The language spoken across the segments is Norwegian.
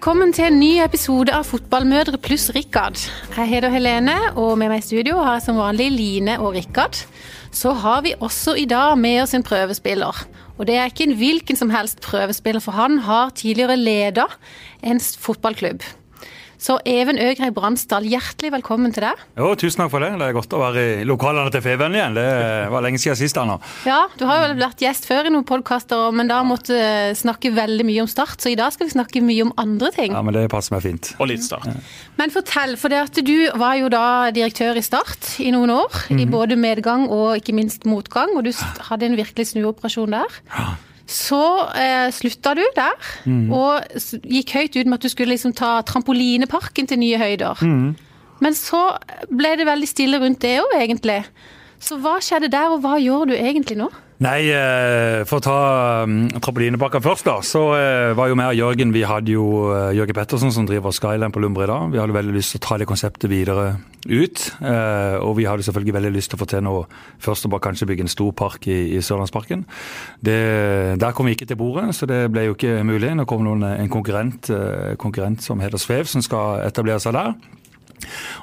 Velkommen til en ny episode av Fotballmødre pluss Rikard. Jeg heter Helene, og med meg i studio har jeg som vanlig Line og Rikard. Så har vi også i dag med oss en prøvespiller. Og det er ikke en hvilken som helst prøvespiller, for han har tidligere leda en fotballklubb. Så Even Øgrei Bransdal, hjertelig velkommen til deg. Jo, Tusen takk for det. Det er godt å være i lokalene til Feven igjen. Det var lenge siden sist. Anna. Ja, Du har jo vært gjest før i noen podkaster, men da måtte du snakke veldig mye om Start. Så i dag skal vi snakke mye om andre ting. Ja, men Det passer meg fint. Og litt Start. Ja. Men fortell, for det at du var jo da direktør i Start i noen år. Mm -hmm. I mhm. både medgang og ikke minst motgang, og du hadde en virkelig snuoperasjon der. Ja. Så eh, slutta du der, mm. og gikk høyt ut med at du skulle liksom ta trampolineparken til nye høyder. Mm. Men så ble det veldig stille rundt det òg, egentlig. Så hva skjedde der, og hva gjør du egentlig nå? Nei, eh, for å ta um, trampolinebakka først, da. Så eh, var jo meg og Jørgen Vi hadde jo uh, Jørgen Pettersen som driver Skyline på Lumbre i dag. Vi hadde veldig lyst til å ta det konseptet videre ut. Og vi hadde selvfølgelig veldig lyst til å få til noe først og bare kanskje bygge en stor park i, i Sørlandsparken. Det, der kom vi ikke til bordet, så det ble jo ikke mulig. Nå kom noen, en konkurrent, konkurrent som heter Svev, som skal etablere seg der.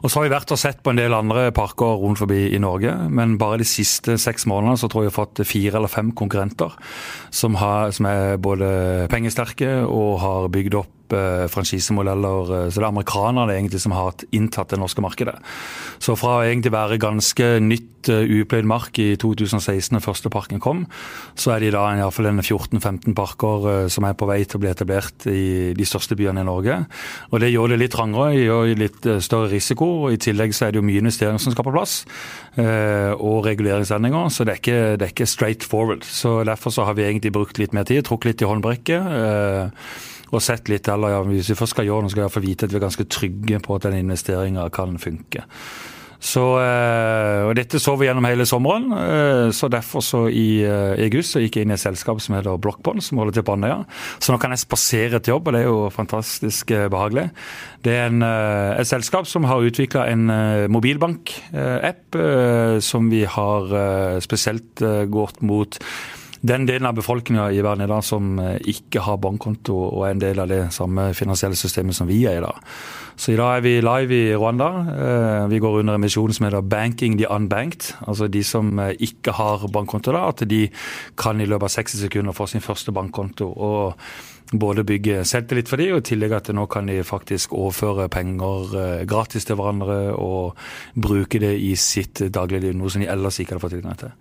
Og så har vi vært og sett på en del andre parker rundt forbi i Norge, men bare de siste seks månedene så tror jeg vi har fått fire eller fem konkurrenter som, har, som er både pengesterke og har bygd opp Eh, franchisemodeller. Eh, så det er amerikanerne egentlig som har inntatt det norske markedet. Så fra å egentlig være ganske nytt uh, upløyd mark i 2016 da første parken kom, så er det i dag iallfall 14-15 parker som er på vei til å bli etablert i de største byene i Norge. Og Det gjør det litt trangere, gjør litt større risiko. og I tillegg så er det jo mye investeringer som skal på plass, og reguleringsendringer. Så det er, ikke, det er ikke straight forward. Så Derfor så har vi egentlig brukt litt mer tid, trukket litt i håndbrekket og sett litt, eller ja, Hvis vi først skal gjøre noe, skal vi få vite at vi er ganske trygge på at den investeringa kan funke. Så, eh, og Dette så vi gjennom hele sommeren. Eh, så Derfor så eh, i august så gikk jeg inn i et selskap som heter Blockbond, som holder til på Andøya. Så nå kan jeg spasere til jobb, og det er jo fantastisk behagelig. Det er en, et selskap som har utvikla en mobilbank-app som vi har spesielt gått mot den delen av befolkninga i verden i dag som eh, ikke har bankkonto og er en del av det samme finansielle systemet som vi er i dag. Så i dag er vi live i Rwanda. Eh, vi går under en misjon som heter 'Banking the Unbanked'. Altså de som eh, ikke har bankkonto, da, at de kan i løpet av 60 sekunder få sin første bankkonto. og både bygge selvtillit for dem, og i tillegg at nå kan de faktisk overføre penger gratis til hverandre og bruke det i sitt dagligliv, noe som de ellers ikke hadde fått tilgang til.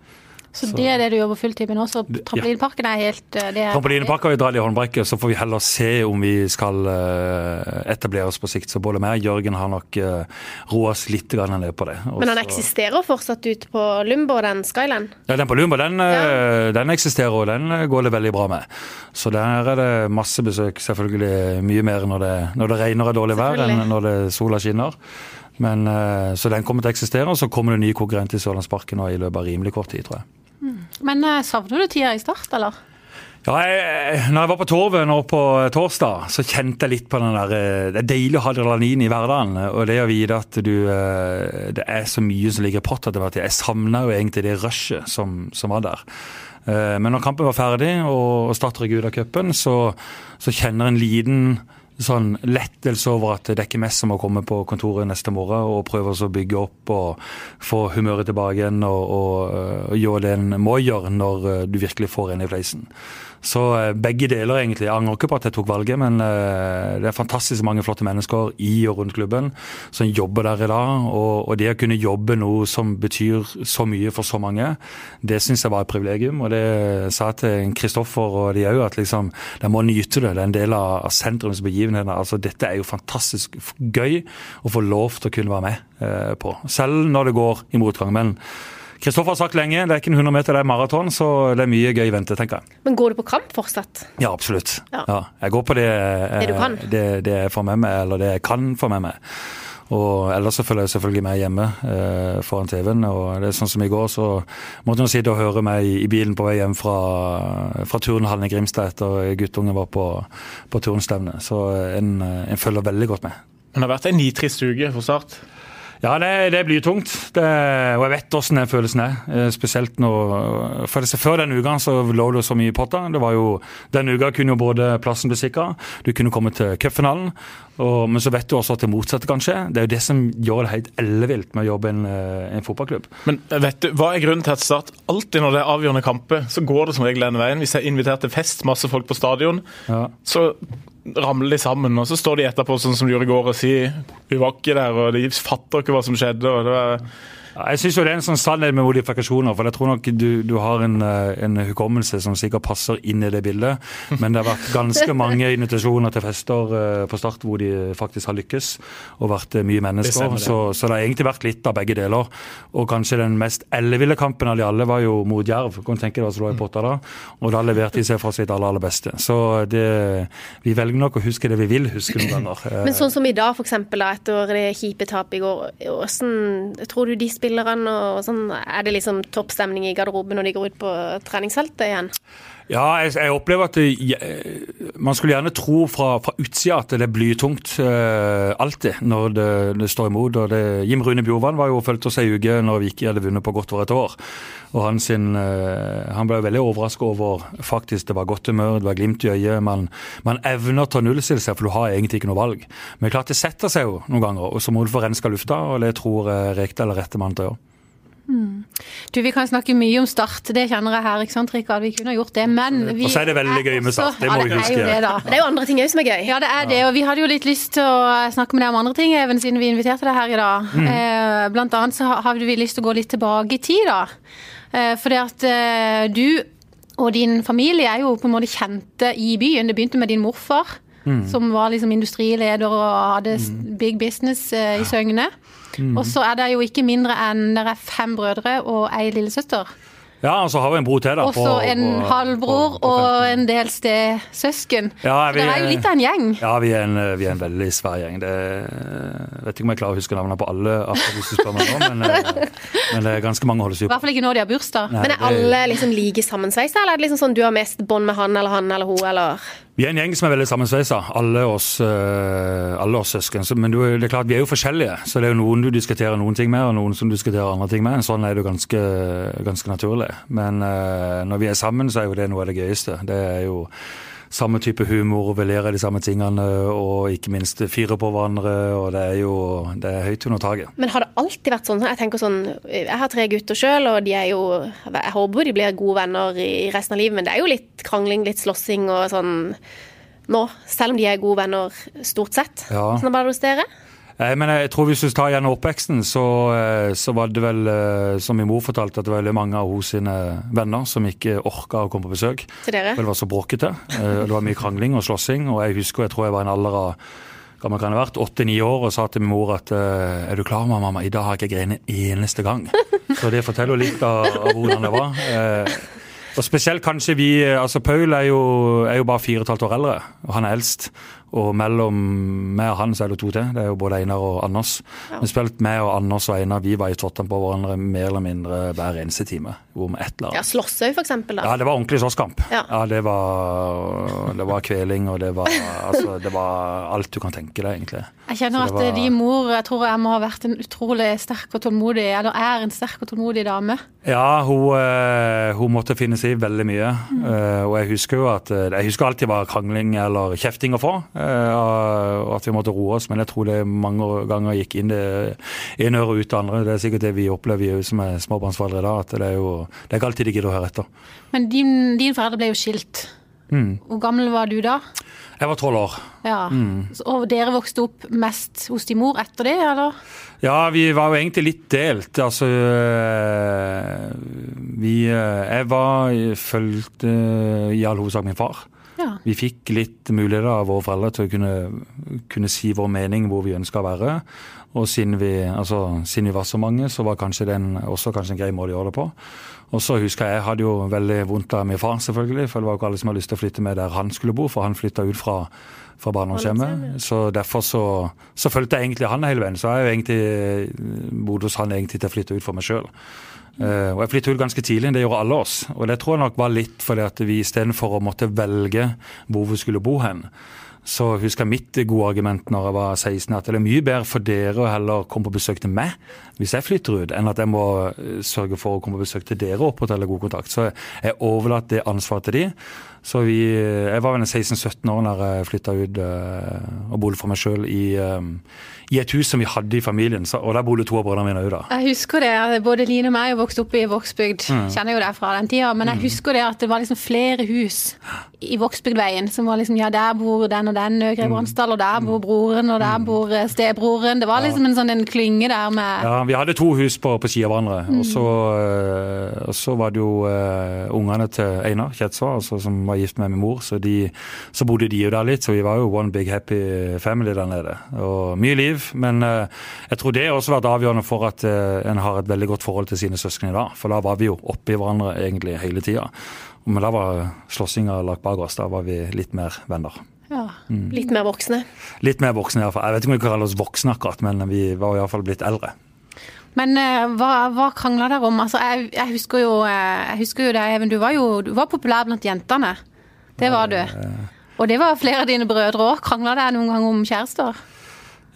Så, det er det du jobber fulltid med nå? Så trampolineparken er helt eh, er Trampolineparken har vi dratt i håndbrekket, så får vi heller se om vi skal uh, etablere oss på sikt. Så både meg og Jørgen har nok uh, roa oss litt ned på det. Også, Men den eksisterer fortsatt ute på Lumbo, den Skyland? Ja, den på Lumbo den, ja. den eksisterer, og den går det veldig bra med. Så der er det masse besøk. Selvfølgelig mye mer når det, når det regner og dårlig vær enn når det sola skinner. Men, så den kommer til å eksistere, og så kommer det nye konkurrenter i Sørlandsparken i løpet av rimelig kort tid, tror jeg. Men uh, savner du tida i Start, eller? Ja, jeg, når jeg var på Torvet nå på torsdag, så kjente jeg litt på den der eh, Det er deilig å ha adrenalin i hverdagen. Og det å vite at du eh, Det er så mye som ligger i pott etter hvert. Jeg savna jo egentlig det rushet som, som, var der. Men når kampen var ferdig og Start røk ut av cupen, så, så kjenner en liten sånn lettelse over at det er ikke mest som å komme på kontoret neste morgen og prøve å bygge opp og få humøret tilbake igjen og, og, og gjøre det en må gjøre når eh, du virkelig får en i fleisen. Så eh, begge deler, egentlig. Jeg angrer ikke på at jeg tok valget, men eh, det er fantastisk mange flotte mennesker i og rundt klubben som jobber der i dag. Og, det å kunne jobbe noe som betyr så mye for så mange, det syns jeg var et privilegium. Og det sa jeg til Kristoffer og de òg, at liksom, de må nyte det. Det er en del av, sentrums begivenheter. Altså, dette er jo fantastisk gøy å få lov til å kunne være med eh, på. Selv når det går i motgang. men Kristoffer har sagt lenge, det er ikke en 100 meter, det er maraton, så det er mye gøy i vente, tenker jeg. Men går du på kamp fortsatt? Ja, absolutt. Ja. Ja, jeg går på det, det, du kan. Det, det jeg får med meg, eller det jeg kan få med meg. Og ellers så følger jeg selvfølgelig med hjemme eh, foran TV-en. og det er sånn som I går så måtte hun sitte og høre meg i, bilen på vei hjem fra, fra turnhallen i Grimstad etter guttungen var på, på turnstevne. Så en, en følger veldig godt med. Men det har vært en nitrist uke for Start? Ja, det, det blir tungt. Det, og jeg vet hvordan den følelsen er. Eh, spesielt nå For Før den uka så lå det så mye i potta. Det var jo, Den uka kunne jo både plassen bli sikra, du kunne komme til cupfinalen. Men så vet du også at det motsatte kan skje. Det er jo det som gjør det helt ellevilt med å jobbe i en, eh, en, fotballklubb. Men vet du, Hva er grunnen til at Start alltid når det er avgjørende kamper, så går det som regel den veien? Hvis jeg er invitert til fest, masse folk på stadion, ja. så ramler de sammen. Og så står de etterpå sånn som de gjorde i går og sier vi var ikke der, og de fatter ikke hva som skjedde. og det var jeg syns det er en sånn sannhet med modifikasjoner. for Jeg tror nok du, du har en, eh, en, hukommelse som sikkert passer inn i det bildet. Men det har vært ganske mange invitasjoner til fester eh, på Start hvor de faktisk har lykkes. Og vært eh, mye mennesker. Det så, så, det har egentlig vært litt av begge deler. Og kanskje den mest elleville kampen av de alle var jo mot Jerv. Kan tenke deg hva som lå i potta da? Og da leverte de seg fra sitt aller, aller beste. Så det, vi velger nok å huske det vi vil huske noen ganger. Men sånn som i dag, f.eks. etter det kjipe tapet i går. Hvordan tror du de spiller spillerne og sånn? Er det liksom toppstemning i garderoben når de går ut på treningsfeltet igjen? Ja, jeg, jeg opplever at det, man skulle gjerne tro fra, fra utsida at det er blytungt uh, alltid når det, det, står imot. det, Jim Rune Bjorvann var jo fulgte oss ei uke når vi ikke hadde vunnet på godt over et år. og Han, sin, uh, han ble veldig overraska over faktisk det var godt humør, det var glimt i øyet. Man, man evner å ta nullstille seg, for du har egentlig ikke noe valg. Men klart det setter seg jo noen ganger, og så må du få renska lufta, og det tror jeg Rekdal er rette mann til å gjøre. Mm. Du, Vi kan snakke mye om Start, det kjenner jeg her. ikke sant, Rikard? Vi kunne gjort det, men vi Og så er det veldig gøy med Start, det må vi huske. Ja, det, det, er jo andre ting òg som er gøy. Ja, det er det. Og vi hadde jo litt lyst til å snakke med deg om andre ting, even siden vi inviterte deg her i dag. Mm. Eh, blant annet så hadde vi lyst til å gå litt tilbake i tid, da. Eh, fordi at eh, du og din familie er jo på en måte kjente i byen. Det begynte med din morfar. Mm. Som var liksom industrileder og hadde mm. big business i Søgne. Mm. Og så er det jo ikke mindre enn det er fem brødre og ei lillesøster. Ja, og så har vi en bror til. da. Og så en halvbror og en del stesøsken. Ja, vi, det er jo litt av en gjeng. Ja, vi er en, vi er en veldig svær gjeng. Det, jeg vet ikke om jeg klarer å huske navnene på alle, hvis du spør meg nå, men, eh, men, det er ganske mange holdes jo på. I hvert fall ikke når de har bursdag. Men er alle liksom like sammensveisa, eller er det liksom sånn du har mest bånd med han eller han eller hun, eller? Vi er en gjeng som er veldig sammensveisa, alle uh, alle oss søsken. Men det er klart, vi er jo forskjellige. Så det er jo noen du diskuterer noen ting med, og noen som diskuterer andre ting med. Sånn er det jo ganske, ganske naturlig. Men uh, når vi er sammen, så er jo det noe av det gøyeste. Det er jo samme type humor, vi ler av de samme tingene og ikke minst fyrer på hverandre. og Det er jo det er høyt under taket. Men har det alltid vært sånn? Jeg tenker sånn, jeg har tre gutter sjøl, og de er jo Jeg håper de blir gode venner i resten av livet, men det er jo litt krangling, litt slåssing og sånn nå, selv om de er gode venner stort sett. Ja. Sånn var det hos dere? Eh, men jeg tror Hvis du tar gjennom oppveksten, så, eh, så, var det vel, eh, som min mor fortalte, at det var veldig mange av hos sine venner som ikke orka å komme på besøk. Til dere? Det var så bråkete. Det var mye krangling og slåssing. Og jeg husker, jeg tror jeg var en alder av gammel kan ha vært, åtte-ni år og sa til min mor at er du klar, mamma, i dag har jeg ikke grenet en eneste gang. Så det forteller litt av, av hvordan det var. Og spesielt kanskje vi altså Paul er jo, er jo bare fire og et halvt år eldre, og han er eldst. Og mellom meg og han så er det to til. Det er jo både Einar og Anders. Ja. Vi spilte meg og Anders og Einar vi var i tottene på hverandre mer eller mindre hver eneste time. Hvor med et eller annet. Ja, Slåssøy for eksempel, da. Ja, det var ordentlig slåsskamp. Ja. ja, det, var, det var kveling, og det var, altså, det var alt du kan tenke deg, egentlig. Jeg kjenner at var... din mor jeg tror jeg må ha vært en utrolig sterk og tålmodig, eller er en sterk og tålmodig dame. Ja, hun, eh, hun måtte finne seg i veldig mye. Mm. Uh, og jeg husker jo at eh, Jeg husker alltid var krangling eller kjefting å få. Eh, og at vi måtte roe oss. Men jeg tror det mange ganger gikk inn det ene øret ut det andre. Det er sikkert det vi opplever som er småbarnsforeldre i dag. at det er jo det er ikke alltid de gidder å høre etter. Men din, din foreldre ble jo skilt. Mm. Hvor gammel var du da? Jeg var tolv år. Ja. Mm. Og dere vokste opp mest hos din mor etter det, eller? Ja, vi var jo egentlig litt delt. Altså eh, Vi eh, Jeg var fulgte i all hovedsak min far. Ja. Vi fikk litt muligheter av våre foreldre til å kunne, kunne si vår mening hvor vi ønska å være. Og siden vi, altså, siden vi, var så mange, så var kanskje den også kanskje en grei måte å gjøre det på. Og så husker jeg jeg hadde jo veldig vondt av min far, selvfølgelig. For det var jo ikke alle som hadde lyst til å flytte med der han skulle bo, for han flytta ut fra, fra barndomshjemmet. Så derfor så, så fulgte jeg egentlig han hele veien. Så jeg jo egentlig bodd hos han egentlig til å flytte ut for meg sjøl. Uh, og Jeg flyttet ut ganske tidlig, det gjorde alle oss. Og Det tror jeg nok var litt fordi at vi istedenfor å måtte velge hvor vi skulle bo hen, så husker jeg mitt gode argument når jeg var 16, at det er mye bedre for dere å heller komme på besøk til meg hvis jeg flytter ut, enn at jeg må eh, sørge for å komme på besøk til dere og opprettholde god kontakt. Så jeg overlater det ansvaret til de. Så vi, eh, Jeg var vel 16-17 år da jeg flytta ut uh, og bodde for meg sjøl i, um, i, et hus som vi hadde i familien. Så, og der bodde to av brødrene mine òg, da. Jeg husker det. Både Line og meg er vokst opp i Vågsbygd. Mm. Kjenner jo det fra den tida. Men jeg mm. husker det at det var liksom flere hus i Vågsbygdveien som var liksom Ja, der bor den og den Øgre Bransdal, og der bor broren, og der bor stebroren. Det var liksom en sånn en klynge der med Ja, vi hadde to hus på, på sida av hverandre. Mm. Og, så, og, så, var det jo uh, ungene til Einar Kjetsva, altså, som var gift med min mor, så, de, så, bodde de jo der litt. Så vi var jo one big happy family der nede. Og mye liv. Men uh, jeg tror det har også vært avgjørende for at en har et veldig godt forhold til sine søsken i dag. For da var vi jo oppi hverandre egentlig hele tida. Men da var slåssinga lagt bak oss. Da var vi litt mer venner. Ja, mm. Litt mer voksne? Litt mer voksne, iallfall. Jeg vet ikke om vi kaller oss voksne akkurat, men vi var iallfall blitt eldre. Men uh, hva, hva krangla dere om? Altså, jeg, jeg, husker jo, eh, jeg husker jo det, Even. Du var jo du var populær blant jentene. Det var du. Og det var flere av dine brødre òg. Krangla dere noen gang om kjærester?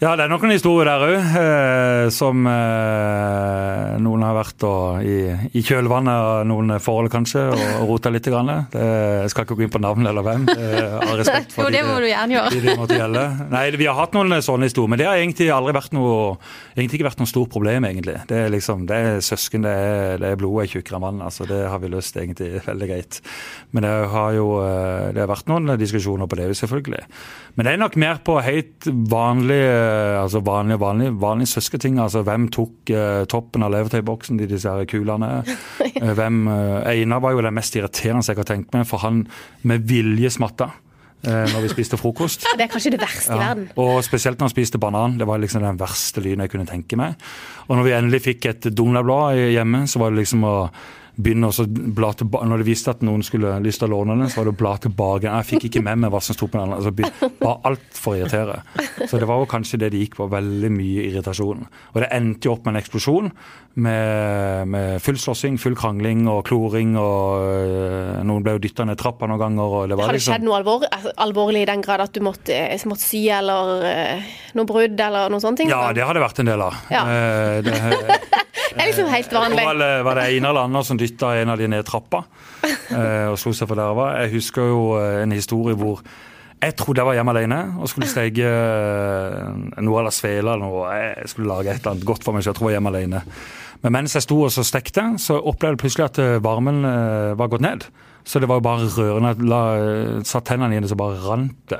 Ja, det er noen historier der òg, eh, som eh, noen har vært og, i, i, kjølvannet av noen forhold, kanskje, og, og rota litt. Grann. Det, jeg skal ikke gå inn på navn eller hvem, av respekt for jo, det må du gjerne gjøre. de, de måtte gjelde. Nei, vi har hatt noen sånne historier, men det har egentlig aldri vært noe, egentlig ikke vært noe stort problem, egentlig. Det er liksom, det er søsken, det er, det er blodet er tjukkere vann. Altså, det har vi løst egentlig veldig greit. Men det har jo eh, det har vært noen diskusjoner på det, selvfølgelig. Men det er nok mer på helt vanlige altså vanlige, vanlige, vanlige søskenting. Altså hvem tok uh, toppen av levertøyboksen, de disse her kulene. Uh, hvem, uh, Einar var jo den mest irriterende jeg har tenkt meg, for han med vilje smatta. Når vi spiste frokost. Det er kanskje det verste ja. i verden. Og spesielt når han spiste banan. Det var liksom den verste lyden jeg kunne tenke meg. Og når vi endelig fikk et Donald-blad hjemme, så var det liksom å begynne å bla tilbake Når de visste at noen skulle lyst til å låne den, så var det å bla tilbake. Jeg fikk ikke med meg hva som sto på den. Altså, bare altfor irritere. Så det var jo kanskje det det gikk på. Veldig mye irritasjon. Og det endte jo opp med en eksplosjon. Med, med full slåssing, full krangling og kloring. og øh, Noen ble jo dytta ned trappa noen ganger. Og det var Har det liksom... skjedd noe alvor, altså, alvorlig i den grad at du måtte, eh, måtte sy eller uh, noe brudd eller noen sånne ting? Ja, det har det vært en del av. Ja. Uh, det, det er liksom helt vanlig. Var, var det ene eller andre som dytta en av de ned trappa eh, og slo seg for derva. Jeg husker jo eh, en historie hvor jeg trodde jeg var hjemme alene og skulle steke eh, noe av svele eller noe. Jeg skulle lage et eller annet godt for meg, så jeg tror jeg var hjemme alene. Men mens jeg sto og så stekte, så opplevde jeg plutselig at varmen var gått ned. Så det var jo bare rørende. Jeg satt tennene i det, så bare rant det.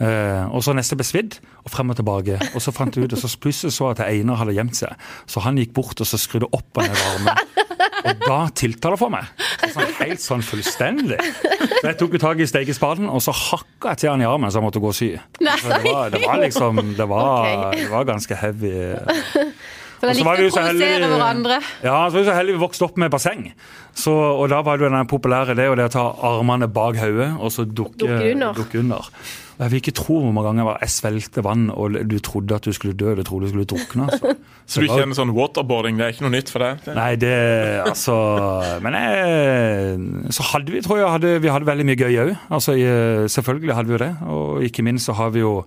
Eh, og så neste ble svidd, og frem og tilbake. Og så fant jeg ut, og så plutselig så at Einar hadde gjemt seg. Så han gikk bort og så skrudde opp og ned varmen. Og da tiltaler for meg. Sånn, helt sånn fullstendig. Så jeg tok tak i stekespaden, og så hakka jeg til han i armen så jeg måtte gå og sy. Det var, det var, liksom det var, det var ganske heavy. For det er litt å provosere hverandre. Ja, så var vi så heldig vi vokste opp med basseng. Så, og da var det den populære det, det å ta armene bak hodet og så dukke, dukke under. Dukke under. Og Jeg vil ikke tro hvor mange ganger jeg svelgte vann og du trodde at du skulle dø. Du trodde du skulle drukne. Altså. så du kjenner sånn waterboarding, det er ikke noe nytt for deg? Nei, det altså Men jeg, så hadde vi, tror jeg, hadde, vi hadde veldig mye gøy òg. Altså, selvfølgelig hadde vi jo det. Og ikke minst så har vi jo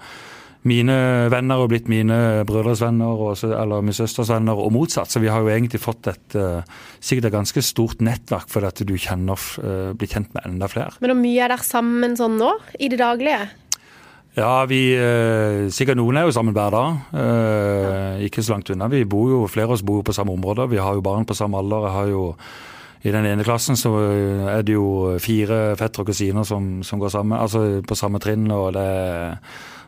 mine venner og blitt mine brødres venner, og, eller min søsters venner, og motsatt. Så vi har jo egentlig fått et uh, sikkert et ganske stort nettverk for at du kjenner, uh, blir kjent med enda flere. Men hvor mye er dere sammen sånn nå, i det daglige? Ja, vi, uh, sikkert noen er jo sammen hver dag. Ikke så langt unna. Vi bor jo, Flere av oss bor jo på samme område. Vi har jo barn på samme alder. Jeg har jo i den ene klassen så er det jo fire fettere og kusiner som, som, går sammen, altså på samme trinn. og det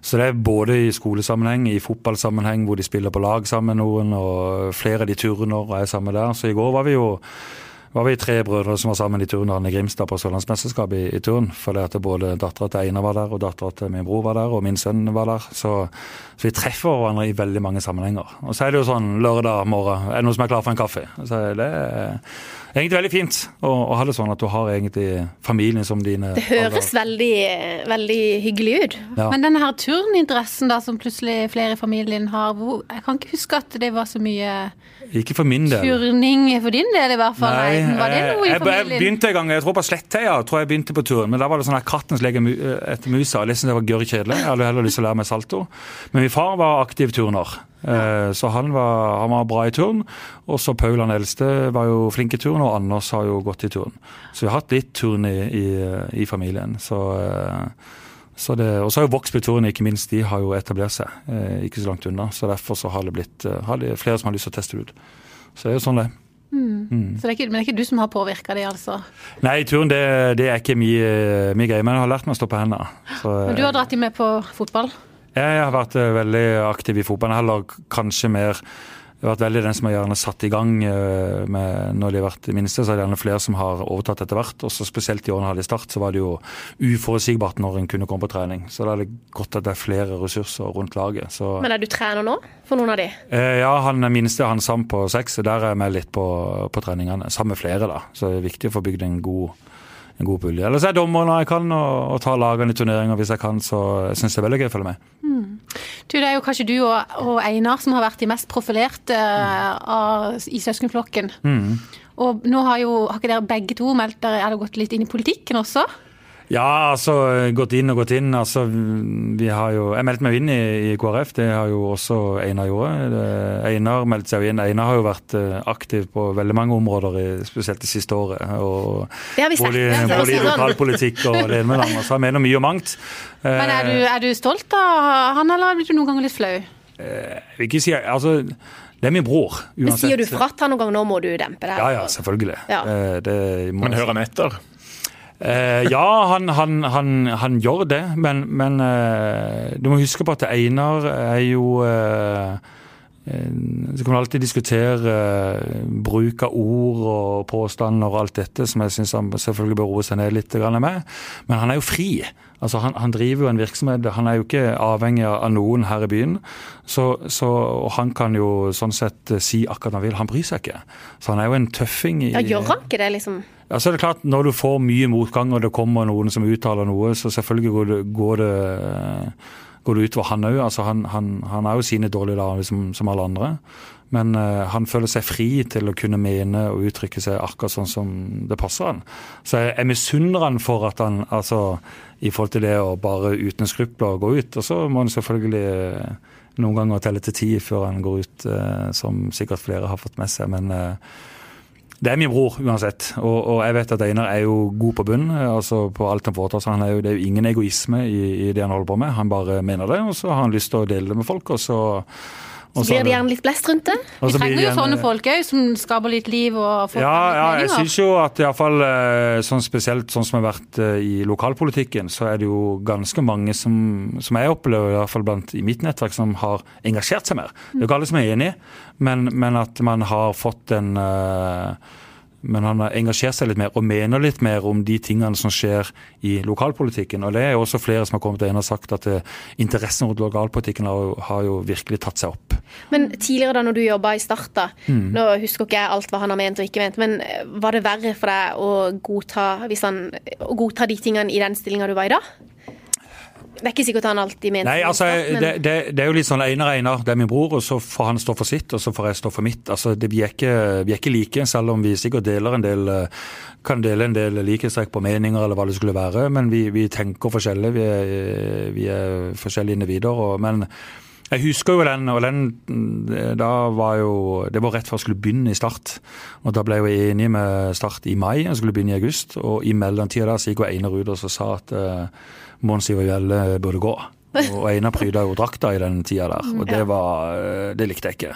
så det er både i skolesammenheng, i fotballsammenheng hvor de spiller på lag sammen noen, og flere av de turner er sammen der. Så i går var vi jo var vi tre brødre som var sammen i turnhallen i Grimstad på Sørlandsmesterskapet i, i turn. Fordi at både dattera til Einar var der, og dattera til min bror var der, og min sønn var der. Så, så, vi treffer hverandre i veldig mange sammenhenger. Og så er det jo sånn lørdag morgen, er det noen som er klar for en kaffe? Så det er egentlig veldig fint å, å, ha det sånn at du har egentlig familien som dine Det høres veldig, veldig hyggelig ut. Ja. Men denne her turninteressen da, som plutselig flere i familien har, hvor, jeg kan ikke huske at det var så mye ikke for min del. Turning for din del, i hvert fall. Nei, Nei var det noe i familien? Jeg, jeg begynte en gang, jeg tror på Slettheia tror jeg begynte på turen. Men da var det sånn at kattens lege etter musa. Jeg syntes det var gørr kjedelig. Jeg hadde heller lyst til å lære meg salto. Men min far var aktiv turner. Eh, så han var, han var, bra i turn. Og så Paul han eldste var jo flink i turn, og Anders har jo gått i turn. Så vi har hatt litt turn i, i, i familien. Så, eh, så det, og så har jo Vågsby-turen, ikke minst, de har jo etablert seg eh, ikke så langt unna. Så derfor så har det blitt har det flere som har lyst til å teste det ut. Så det er jo sånn det er. Mm. Mm. Så det er ikke, men det er ikke du som har påvirka det, altså? Nei, turen det, det er ikke mye greie. Men jeg har lært meg å stå på hendene. Men du har dratt dem med på fotball? Jeg har vært eh, veldig aktiv i fotballen. Heller kanskje mer jeg har vært veldig den som har gjerne satt i gang eh, med, når de har vært minste. Så er det gjerne flere som har overtatt etter hvert. Også spesielt i årene hadde i start, så var det jo uforutsigbart når en kunne komme på trening. Så da er det godt at det er flere ressurser rundt laget. Så. Men er du trener nå for noen av de? Eh, ja, han er minste, han Sam på seks, der er jeg med litt på, på treningene. Sammen med flere, da. Så det er viktig å få bygd en god en god pulje. Ellers er jeg dommer når jeg kan, og, og tar lagene i turneringer hvis jeg kan. Så jeg syns det er veldig gøy å følge med. Mm. Du, det er jo kanskje du og, og, Einar som har vært de mest profilerte uh, av, i søskenflokken. Mm. Og nå har jo har ikke dere begge to meldt dere, er det gått litt inn i politikken også? Ja, altså gått inn og gått inn. altså vi har jo, Jeg meldte meg inn i, i KrF, det har jo også Einar gjort. Einar meldte seg inn. Einar har jo vært eh, aktiv på veldig mange områder, i, spesielt det siste året. Og det har vi sett. Både, i lokalpolitikk og andre. Så han mener mye og mangt. Men er du, eh, er du stolt av han, eller blir du noen ganger litt flau? Eh, jeg vil ikke si, altså det er min bror. uansett. Men Sier du fratt han noen gang, nå må du dempe det? Ja, ja, selvfølgelig. Ja. Det, Men hører han etter? Eh, ja, han, han, han, han, gjør det, men, men eh, du må huske på at Einar er jo eh, så kan man alltid diskutere bruk av ord og påstander og alt dette, som jeg syns han selvfølgelig bør roe seg ned litt med. Men han er jo fri. Altså han, han, driver jo en virksomhet, han er jo ikke avhengig av noen her i byen. Så, så, og han kan jo sånn sett si akkurat han vil. Han bryr seg ikke. Så han er jo en tøffing. I, ja, Gjør han ikke det, liksom? Ja, så er det klart, Når du får mye motgang og det kommer noen som uttaler noe, så selvfølgelig går det, går det, går det utover han òg. Altså, han, han, han, er jo sine dårlige dager som, som, alle andre. Men uh, han føler seg fri til å kunne mene og uttrykke seg akkurat sånn som det passer han. Så jeg, jeg misunner han for at han altså, i forhold til det å bare uten skrupler gå ut. Og så må han selvfølgelig uh, noen ganger telle til ti før han går ut, uh, som sikkert flere har fått med seg. men det er min bror uansett, og, og, jeg vet at Einar er jo god på bunn. altså på alt han foretar seg. Det er jo ingen egoisme i, i, det han holder på med. Han bare mener det, og så har han lyst til å dele det med folk. og så så blir det gjerne litt blest rundt det. Vi trenger jo sånne folk òg, som skaper litt liv og får ja, ja, jeg syns jo at iallfall eh, sånn spesielt sånn som har vært eh, i lokalpolitikken, så er det jo ganske mange som, som jeg opplever, i hvert fall blant i mitt nettverk, som har engasjert seg mer. Det er jo ikke alle som er enig, men, men at man har fått en uh, men han har engasjert seg litt mer og mener litt mer om de tingene som skjer i lokalpolitikken. Og det er jo også flere som har kommet inn og sagt at uh, interessen rundt lokalpolitikken har jo, har jo, virkelig tatt seg opp. Men tidligere da når du jobba i Start, da, mm. nå husker ikke jeg alt hva han har ment og ikke ment, men eh, var det verre for deg å godta, han, å godta de tingene i den stillinga du var i da? Det er ikke sikkert han alltid mente Nei, altså, men... det, det, det, er jo litt sånn Einar Einar, det er min bror, og så får han stå for sitt, og så får jeg stå for mitt. Altså, det, vi, er ikke, vi, er ikke, like, selv om vi sikkert deler en del kan dele en del likhetstrekk på meninger eller hva det skulle være, men vi, vi tenker forskjellig. Vi er, vi er forskjellige individer. Og, men jeg husker jo den, og den da var jo Det var rett før jeg skulle begynne i Start. Og da ble jeg jo enig med Start i mai, jeg skulle begynne i august. Og i mellomtida da så gikk jo Einar ut og sa at uh, Mons Ivar Gjelle burde gå. Og Einar pryda jo drakta i den tida der, og det, var, eh, det likte jeg ikke.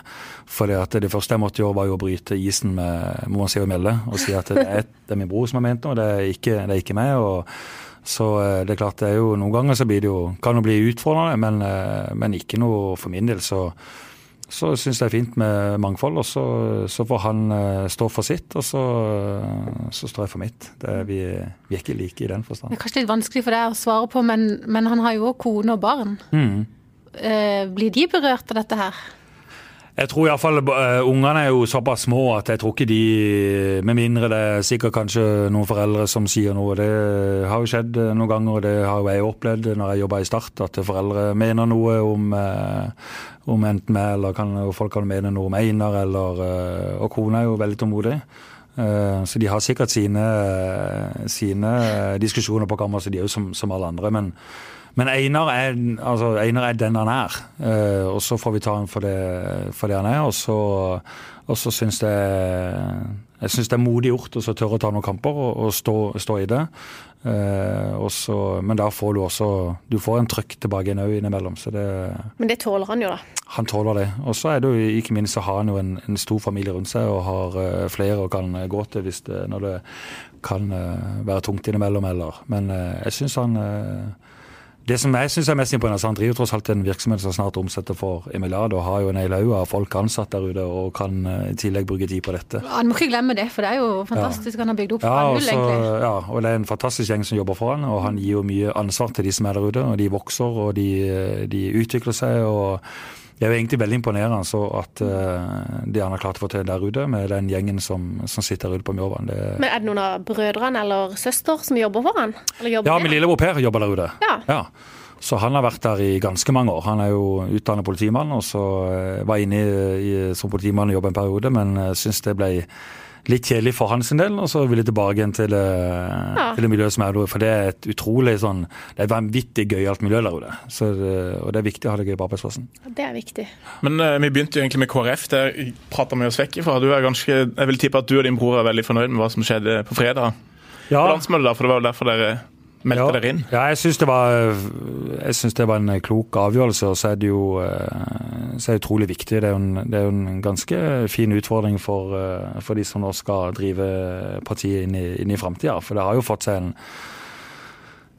For det første jeg måtte gjøre, var jo å bryte isen med Mons Ivar Melle og si at det er, det er min bror som har ment noe, det er ikke, det er ikke meg. og så eh, det er klart, det er jo noen ganger så blir det jo, kan det bli utfordrende, men, eh, men ikke noe for min del. så så syns jeg det er fint med mangfold. Og så, så får han uh, stå for sitt, og så, uh, så står jeg for mitt. Er, vi, vi, er ikke like i den forstand. Det er kanskje litt vanskelig for deg å svare på, men, men han har jo òg kone og barn. Mm. Uh, blir de berørt av dette her? Jeg tror iallfall uh, ungene er jo såpass små at jeg tror ikke de Med mindre det er sikkert kanskje noen foreldre som sier noe. Det har jo skjedd eh, noen ganger, og det har jo jeg opplevd når jeg jobba i Start, at foreldre mener noe om, uh, om enten meg eller kan, folk kan mene noe om Einar, eller uh, Og kona er jo veldig tålmodig. Så de har sikkert sine, sine diskusjoner på kammerset, de jo som, som alle andre. men men Einar er, altså, Einar er den han er, uh, og så får vi ta ham for det, for det han er. Og så, og så syns jeg jeg synes det er modig gjort å tørre å ta noen kamper og, og stå, stå, i det. Uh, så, men da får du også du får en trøkk tilbake igjen òg innimellom. Så det, men det tåler han jo, da? Han tåler det. Og så er det jo ikke minst å har han jo en, en, stor familie rundt seg og har uh, flere og kan gå til hvis det, når det kan uh, være tungt innimellom. Eller. Men jeg syns han det som jeg syns er mest imponerende, han driver tross alt en virksomhet som snart omsetter for en milliard, og har jo en hel haug av folk ansatt der ute og kan eh, i tillegg bruke tid på dette. Han må ikke glemme det, for det er jo fantastisk ja. han har bygd opp ja, null, egentlig. Ja, og det er en fantastisk gjeng som jobber for han, og han gir jo mye ansvar til de som er der ute. Og de vokser, og de, de utvikler seg. og det er jo egentlig veldig imponerende så at uh, det han har klart å få til der ute, med den gjengen som, som sitter ute på Mjørvann. Men er det noen av brødrene eller søster som jobber for han? ja, min lillebror Per jobber der ute. Ja. ja. Så han har vært der i ganske mange år. Han er jo utdannet politimann, og så uh, var inne i, i, som politimann og jobbet en periode, men uh, syns det ble litt kjedelig for hans del, og så vil jeg tilbake igjen til, ja. til det miljøet som er der. For det er et utrolig sånn Det er et vanvittig gøyalt miljø der ute. Og det er viktig å ha det gøy på arbeidsplassen. Det er viktig. Men uh, vi begynte jo egentlig med KrF. Det prata vi oss vekk ifra. Du er ganske, jeg vil tippe at du og din bror er veldig fornøyd med hva som skjedde på fredag. Ja. På landsmøtet, da, for det var jo derfor dere meldte ja. dere inn? Ja, jeg syns det, det, var en klok avgjørelse. Og så er det jo eh, så er det utrolig viktig. Det er, jo en, det er jo en ganske fin utfordring for, eh, for, de som nå skal drive partiet inn i, inn i framtida. For det har jo fått seg en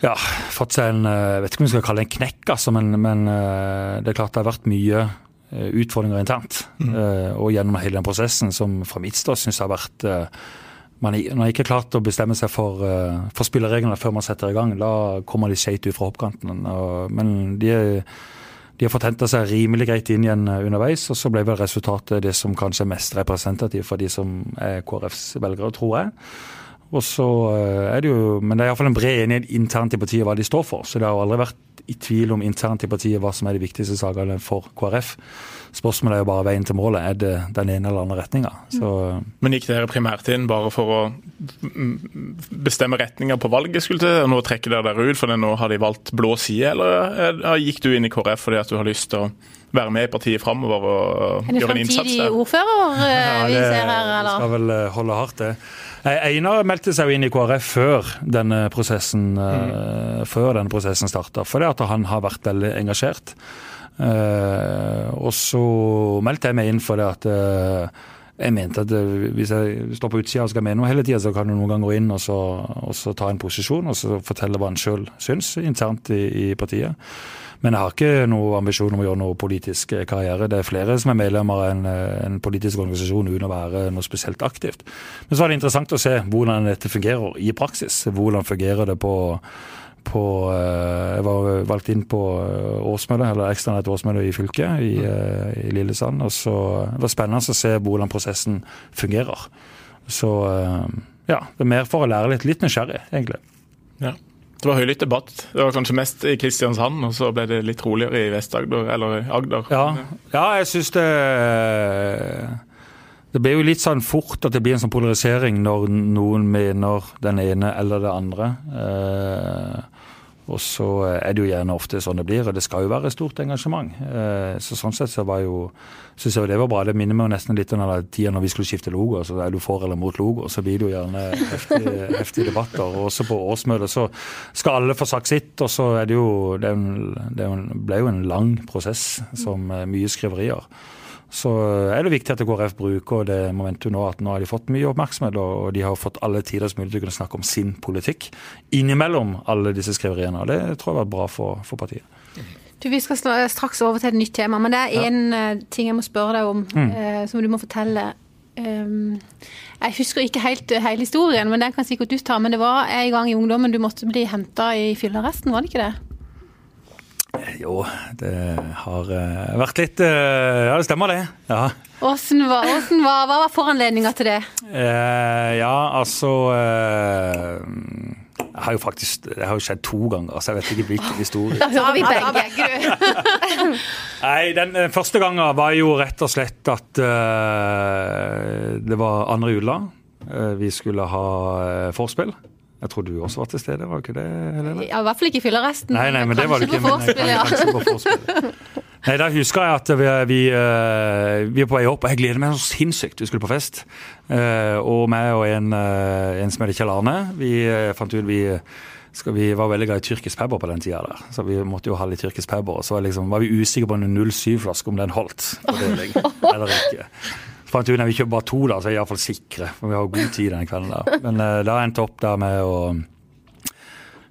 ja, fått seg en Jeg vet ikke om vi skal kalle det en knekk, altså, men, men det er klart det har vært mye utfordringer internt. Mm. Og gjennom hele den prosessen, som fra mitt ståsted syns har vært man har ikke klart å bestemme seg for, uh, for spillereglene før man setter i gang. Da kommer de skjevt ut fra hoppkanten. men de, de, har fått henta seg rimelig greit inn igjen eh, underveis, og så ble vel resultatet det som kanskje er mest representativt for de som er KrFs velgere, tror jeg. Og så eh, er det jo, Men det er iallfall en bred enighet internt i partiet hva de står for. Så det har jo aldri vært i tvil om internt i partiet hva som er de viktigste sakene for KrF. Spørsmålet er jo bare veien til målet. Er det den ene eller andre retninga? Men gikk dere primært inn bare for å bestemme retninga på valget, skulle til, og nå trekker dere dere ut fordi nå har de valgt blå side, eller gikk du inn i KrF fordi at du har lyst til å være med i partiet framover og gjøre en innsats der? Er det framtidig ordfører ja, det, vi ser her, eller? Skal vel eh, holde hardt, det. Einar meldte seg jo inn i KrF før denne prosessen, mm. før denne prosessen starta, fordi at han har vært veldig engasjert. Uh, og så meldte jeg meg inn for det at uh, jeg mente at uh, hvis jeg står på utsida og skal mene noe hele tida, så kan du noen gang gå inn og så, og så, ta en posisjon og så fortelle hva en sjøl syns internt i, i, partiet. Men jeg har ikke noen ambisjon om å gjøre noe politisk karriere. Det er flere som er medlemmer av en, en, politisk organisasjon uten å være noe spesielt aktivt. Men så var det interessant å se hvordan dette fungerer i praksis. Hvordan fungerer det på på eh, Jeg var valgt inn på Åsmølle, årsmøte, eller ekstraordinært årsmøte i fylket, i, eh, i, Lillesand. Og så det var spennende å se hvordan prosessen fungerer. Så ja, det er mer for å lære litt. Litt nysgjerrig, egentlig. Ja. Det var høylytt debatt. Det var kanskje mest i Kristiansand, og så ble det litt roligere i Vest-Agder, eller Agder. Ja, ja jeg syns det det blir jo litt sånn fort at det blir en sånn polarisering når noen mener den ene eller det andre. Eh, og så er det jo gjerne ofte sånn det blir, og det skal jo være stort engasjement. Eh, så Sånn sett så var jo syns jeg det var bra. Det minner meg nesten litt om den tida når vi skulle skifte logo. så Er du for eller mot logo, så blir det jo gjerne heftige, heftige debatter. Og også på årsmøtet så skal alle få sagt sitt, og så er det jo Det, ble jo en lang prosess som mye skriverier så er det viktig at KrF bruker det momentet nå at nå har de fått mye oppmerksomhet, og de har fått alle tiders mulighet til å kunne snakke om sin politikk innimellom alle disse skriveriene. og Det tror jeg har vært bra for, for partiet. Du, Vi skal straks over til et nytt tema, men det er én ja. Eh, ting jeg må spørre deg om, mm. eh, som du må fortelle. Um, jeg husker ikke helt hele historien, men den kan sikkert du ta. Men det var en gang i ungdommen du måtte bli henta i fyllearresten, var det ikke det? Jo, det har uh, vært litt uh, Ja, det stemmer det. Ja. Åssen var, hva var foranledninga til det? Uh, ja, altså jeg har jo faktisk, Det har jo skjedd to ganger, så jeg vet ikke hvilken historie. Da hører vi begge. Nei, den første gangen var jo rett og slett at uh, det var andre jula. Uh, vi skulle ha uh, vorspiel. Jeg tror du også var til stede, var ikke det? Helene? Ja, I hvert fall ikke i fylleresten. Nei, nei, men det var det ikke. På forspill, ja. Nei, Da husker jeg at vi, vi, vi, er på vei opp, og jeg gleder meg så sinnssykt. Vi skulle på fest. Og meg og en, en som heter Kjell Arne, vi fant ut vi skal vi var veldig glad i tyrkisk pepper på den tida der, så vi måtte jo ha litt tyrkisk pepper. Og så var, liksom, var vi usikre på en 07-flaske, om den holdt på deling eller ikke. Så fant ut at vi kjøper bare to, da, så er vi iallfall sikre. For vi har god tid den kvelden der. Men uh, da endte opp der med å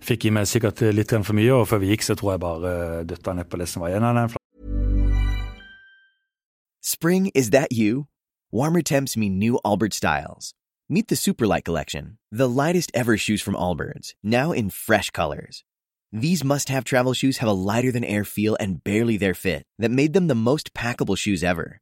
Fikk i meg sikkert litt for mye, og før vi gikk, så tror jeg bare uh, døtta nedpå det som var igjen av den Spring, is that you? Warmer temps mean new Albert styles. Meet the Superlight Collection, the lightest ever shoes from Allbirds, now in fresh colors. These must have travel shoes have a lighter than air feel and barely their fit that made them the most packable shoes ever.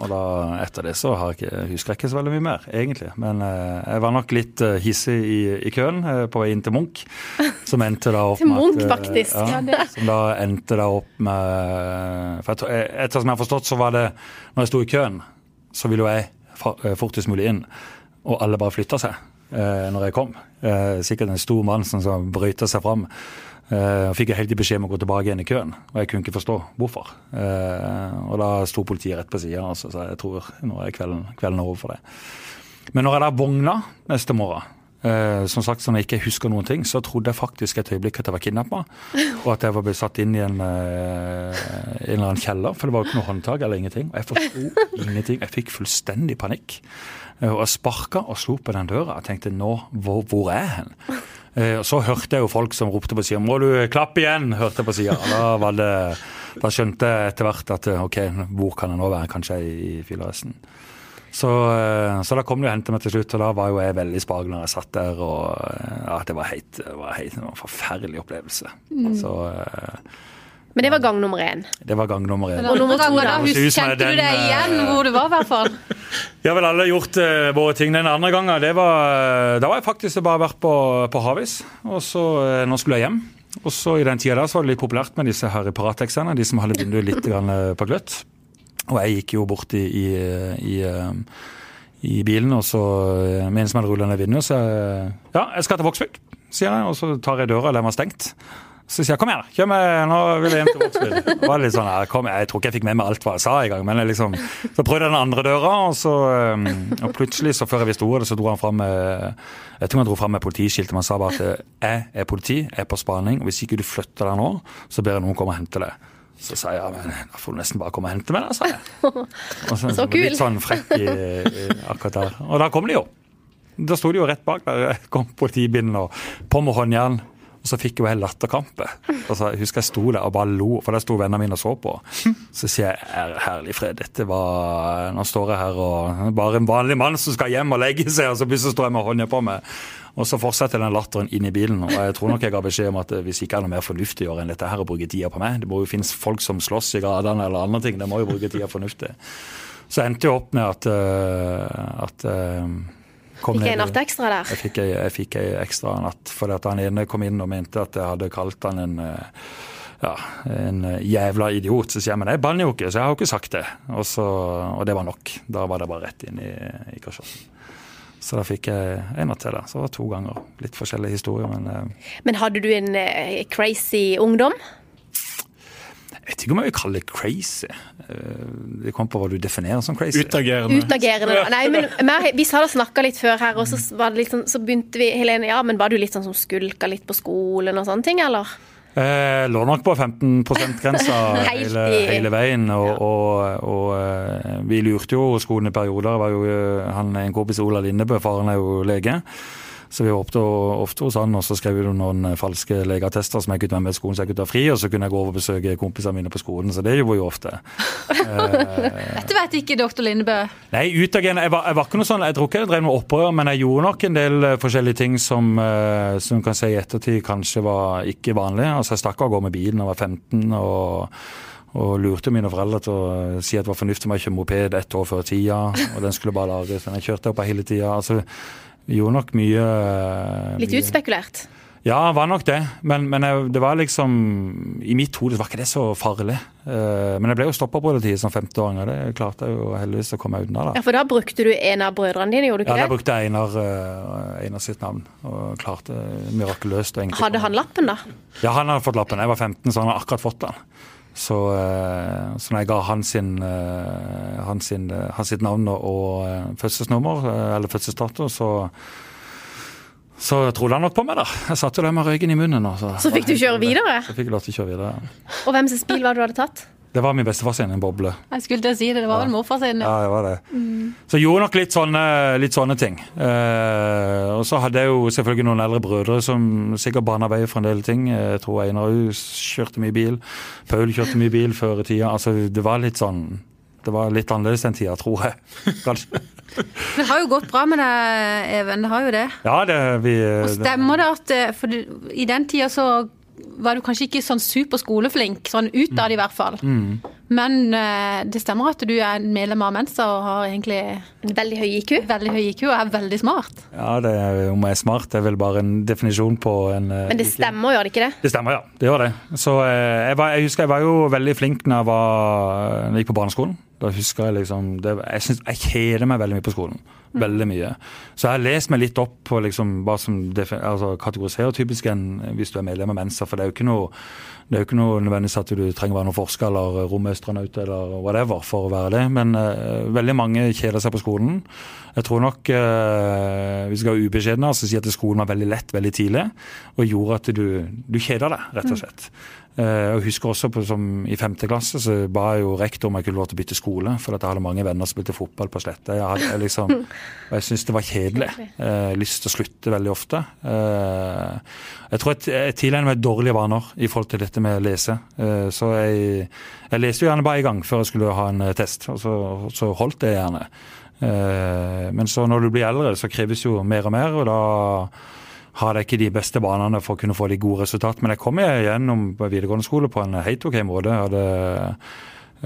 Og da, etter det så har jeg ikke, husker jeg ikke så veldig mye mer, egentlig. Men eh, jeg var nok litt eh, hissig i, i, køen eh, på vei inn til Munch. Som endte da opp til Munch, med at, faktisk. Ja, som da endte da opp med For etter som jeg har forstått, så var det Når jeg sto i køen, så ville jo jeg fortest mulig inn. Og alle bare flytta seg eh, når jeg kom. Eh, sikkert en stor mann som, som bryter seg fram. Uh, fikk jeg heldig beskjed om å gå tilbake igjen i køen, og jeg kunne ikke forstå hvorfor. Uh, og da sto politiet rett på sida, altså, så jeg tror nå er kvelden, kvelden over for det. Men når jeg da vogna neste morgen, uh, som sagt sånn jeg ikke husker noen ting, så trodde jeg faktisk et øyeblikk at jeg var kidnappa, og at jeg var blitt satt inn i en, en eller annen kjeller, for det var jo ikke noe håndtak eller ingenting. Og jeg forsto ingenting. Jeg fikk fullstendig panikk. Og jeg sparka og slo på den døra. Jeg tenkte nå, hvor, hvor er jeg hen? Eh, så hørte jeg jo folk som ropte på sida 'må du klappe igjen', hørte jeg på sida. Da, da skjønte jeg etter hvert at eh, ok, hvor kan jeg nå være? Kanskje i fyllearresten. Så, eh, så, da kom de og hentet meg til slutt, og da var jo jeg veldig spag når jeg satt der. og ja, Det var, helt, det var, helt, det var en forferdelig opplevelse. Mm. Så men det var gang nummer én. Det var gang nummer én. Og nummer to, da? Kjente du deg igjen hvor du var, i hvert fall? Vi har vel alle gjort uh, våre ting. Den andre gangen, det var, uh, da var jeg faktisk bare vært på, på Havis. Og så, uh, nå skulle jeg hjem. Og så I den tida var det litt populært med disse her Paratexene, de som hadde vinduet litt på gløtt. Og jeg gikk jo bort i, i, i, i bilen, og så med en som hadde rullet ned vinduet, så Ja, jeg skal til Vågsbygd, sier jeg, og så tar jeg døra, og den var stengt. Så sier jeg kom igjen, da, kjør med, nå vil jeg hjem til Vågsbygd. Jeg, sånn, jeg, jeg tror ikke jeg fikk med meg alt hva jeg sa i gang, men jeg liksom, så prøvde jeg den andre døra, og så um, og plutselig, så før jeg visste ordet, så dro han fram med jeg tror han dro fram med politiskiltet, men han sa bare at jeg er politi, jeg er på spaning, og hvis ikke du flytter deg nå, så ber jeg noen komme og hente deg. Så sa jeg ja, men da får du nesten bare komme og hente meg, da, sa jeg. Og så, så kul. Litt sånn frekk i, i, akkurat der. Og da kom de jo. Da sto de jo rett bak der. Kom politibilen og på med håndjern. Og så fikk jo jeg latterkrampe. Altså, jeg husker jeg sto der og bare lo, for der sto vennene mine og så på. Så sier jeg herlig fred, dette var Nå står jeg her og bare en vanlig mann som skal hjem og legge seg, og så plutselig står jeg med hånda på meg. Og så fortsetter den latteren inn i bilen. Og jeg tror nok jeg ga beskjed om at hvis ikke er noe mer fornuftig å gjøre enn dette her, å bruke tida på meg Det må jo finnes folk som slåss i gradene eller andre ting. Det må jo bruke tida fornuftig. Så endte jo opp med at, uh, at uh, Fikk jeg en natt ekstra der? Jeg fikk, jeg, fikk ei ekstra natt. Fordi at han ene kom inn og mente at jeg hadde kalt han en eh, ja, en jævla idiot. Så sier jeg men jeg banner jo ikke, så jeg har jo ikke sagt det. Og, så, og det var nok. Da var det bare rett inn i, i kasjotten. Så da fikk jeg en natt til. Da. Så det var to ganger. Litt forskjellige historier, men eh. Men hadde du en crazy ungdom? Jeg vet ikke om jeg vil kalle det crazy. Eh, det kommer på hva du definerer som crazy. Utagerende. Utagerende. Nei, men mer- Vi hadde snakka litt før her, og så, var det litt sånn, så begynte vi Helene, ja, men var du litt sånn som skulka litt på skolen og sånne ting, eller? Eh, lå nok på 15 %-grensa hele, hele veien. Og, og, og eh, vi lurte jo skolen i perioder. Var jo, eh, han, en kompis Ola Lindebø, faren er jo lege. Så vi var ofte, ofte hos han, og så skrev vi noen eh, falske legeattester som jeg kunne være med i skolen så jeg kunne ta fri, og så kunne jeg gå over og besøke kompisene mine på skolen. Så det gjorde vi jo ofte. Dette vet ikke doktor Lindebø. Nei, utagerende. Jeg, var- jeg var ikke noe sånn, jeg tror ikke jeg drev noe opprør, men jeg gjorde nok en del eh, forskjellige ting som, eh, som kan si i ettertid kanskje var ikke vanlig. Altså, Jeg stakk av gårde med bilen da jeg var 15 og, og lurte mine foreldre til å si at det var fornuftig med å kjøre moped ett år før tida, og den skulle bare lages. Men jeg kjørte opp hele tida. Altså, vi gjorde nok mye eh, Litt mye- utspekulert. Ja, var nok det. Men, men jeg, det var liksom I mitt hode var ikke det så farlig. Eh, men jeg ble jo stoppa på politiet tid som 50-åring, og det klarte jeg jo heldigvis å komme unna. da. Ja, For da brukte du en av brødrene dine, gjorde du Ja, det? Ja, da brukte jeg Einar, eh, Einar sitt navn, og klarte mirakuløst Hadde han lappen, da? Ja, han hadde fått lappen. Jeg var 15, så han har akkurat fått den. Så, eh, så når jeg ga han sin, eh, han sin, han sitt navn og, eh, fødselsnummer, eh, eller fødselsdato, så så trodde han nok på meg, da. Jeg satt jo der med røyken i munnen. Og så, Så fikk du kjøre videre? Så fikk jeg lov til å kjøre videre. Og hvem sin bil var det du hadde tatt? Det var min bestefar sin, en boble. Jeg skulle til å si det, det var vel morfar sin. Ja, det var det. Så jeg gjorde nok litt sånne, litt sånne ting. Eh, og så hadde jeg jo selvfølgelig noen eldre brødre som sikkert bana vei for en del ting. Jeg tror Einar kjørte mye bil. Paul kjørte mye bil før i tida. Altså, det var litt sånn Det var litt annerledes den tida, tror jeg. Kanskje. Det har jo gått bra med deg, Even. Det har jo det. Ja, det vi Og stemmer det at eh, For i den tida så var du kanskje ikke sånn super skoleflink, sånn utad i hvert fall. Men uh, det stemmer at du er medlem av Mensa og har egentlig En veldig høy IQ? veldig høy IQ og er veldig smart. Ja, det, om jeg er smart, det er vel bare en definisjon på en uh, Men det stemmer, stemmer, gjør det ikke det? Det stemmer, ja. Det gjør det. Så uh, jeg, var, jeg husker jeg var jo veldig flink når jeg, var, når jeg gikk på barneskolen. Da husker jeg liksom det, Jeg, synes, jeg kjeder meg veldig mye på skolen. Veldig mye. Så jeg har lest meg litt opp på liksom hva som altså, kategoriserer typisk en hvis du er medlem av Mensa. For det er jo ikke noe det er jo ikke noe nødvendigvis at du trenger å være noen forsker eller romøstronaut eller whatever for å være det, men uh, veldig mange kjeder seg på skolen. Jeg tror nok, uh, hvis jeg er ubeskjeden, så sier jeg at skolen var veldig lett veldig tidlig, og gjorde at du, du kjeder deg, rett og slett. Eh, jeg husker også på, som I femte klasse så ba jeg jo rektor om jeg kunne lov til å bytte skole, for at jeg hadde mange venner som spilte fotball på Sletta. Jeg, jeg, liksom, og jeg syntes det var kjedelig. Eh, lyst til å slutte veldig ofte. Eh, jeg tror jeg, jeg tilegner meg dårlige vaner i forhold til dette med å lese. Eh, så jeg, jeg leste jo gjerne bare en gang før jeg skulle ha en eh, test, og så, så holdt det gjerne. Eh, men så når du blir eldre, så kreves jo mer og mer, og da har jeg ikke de beste banene for å kunne få de gode resultat. Men jeg kom gjennom videregående skole på en helt ok måte. Jeg hadde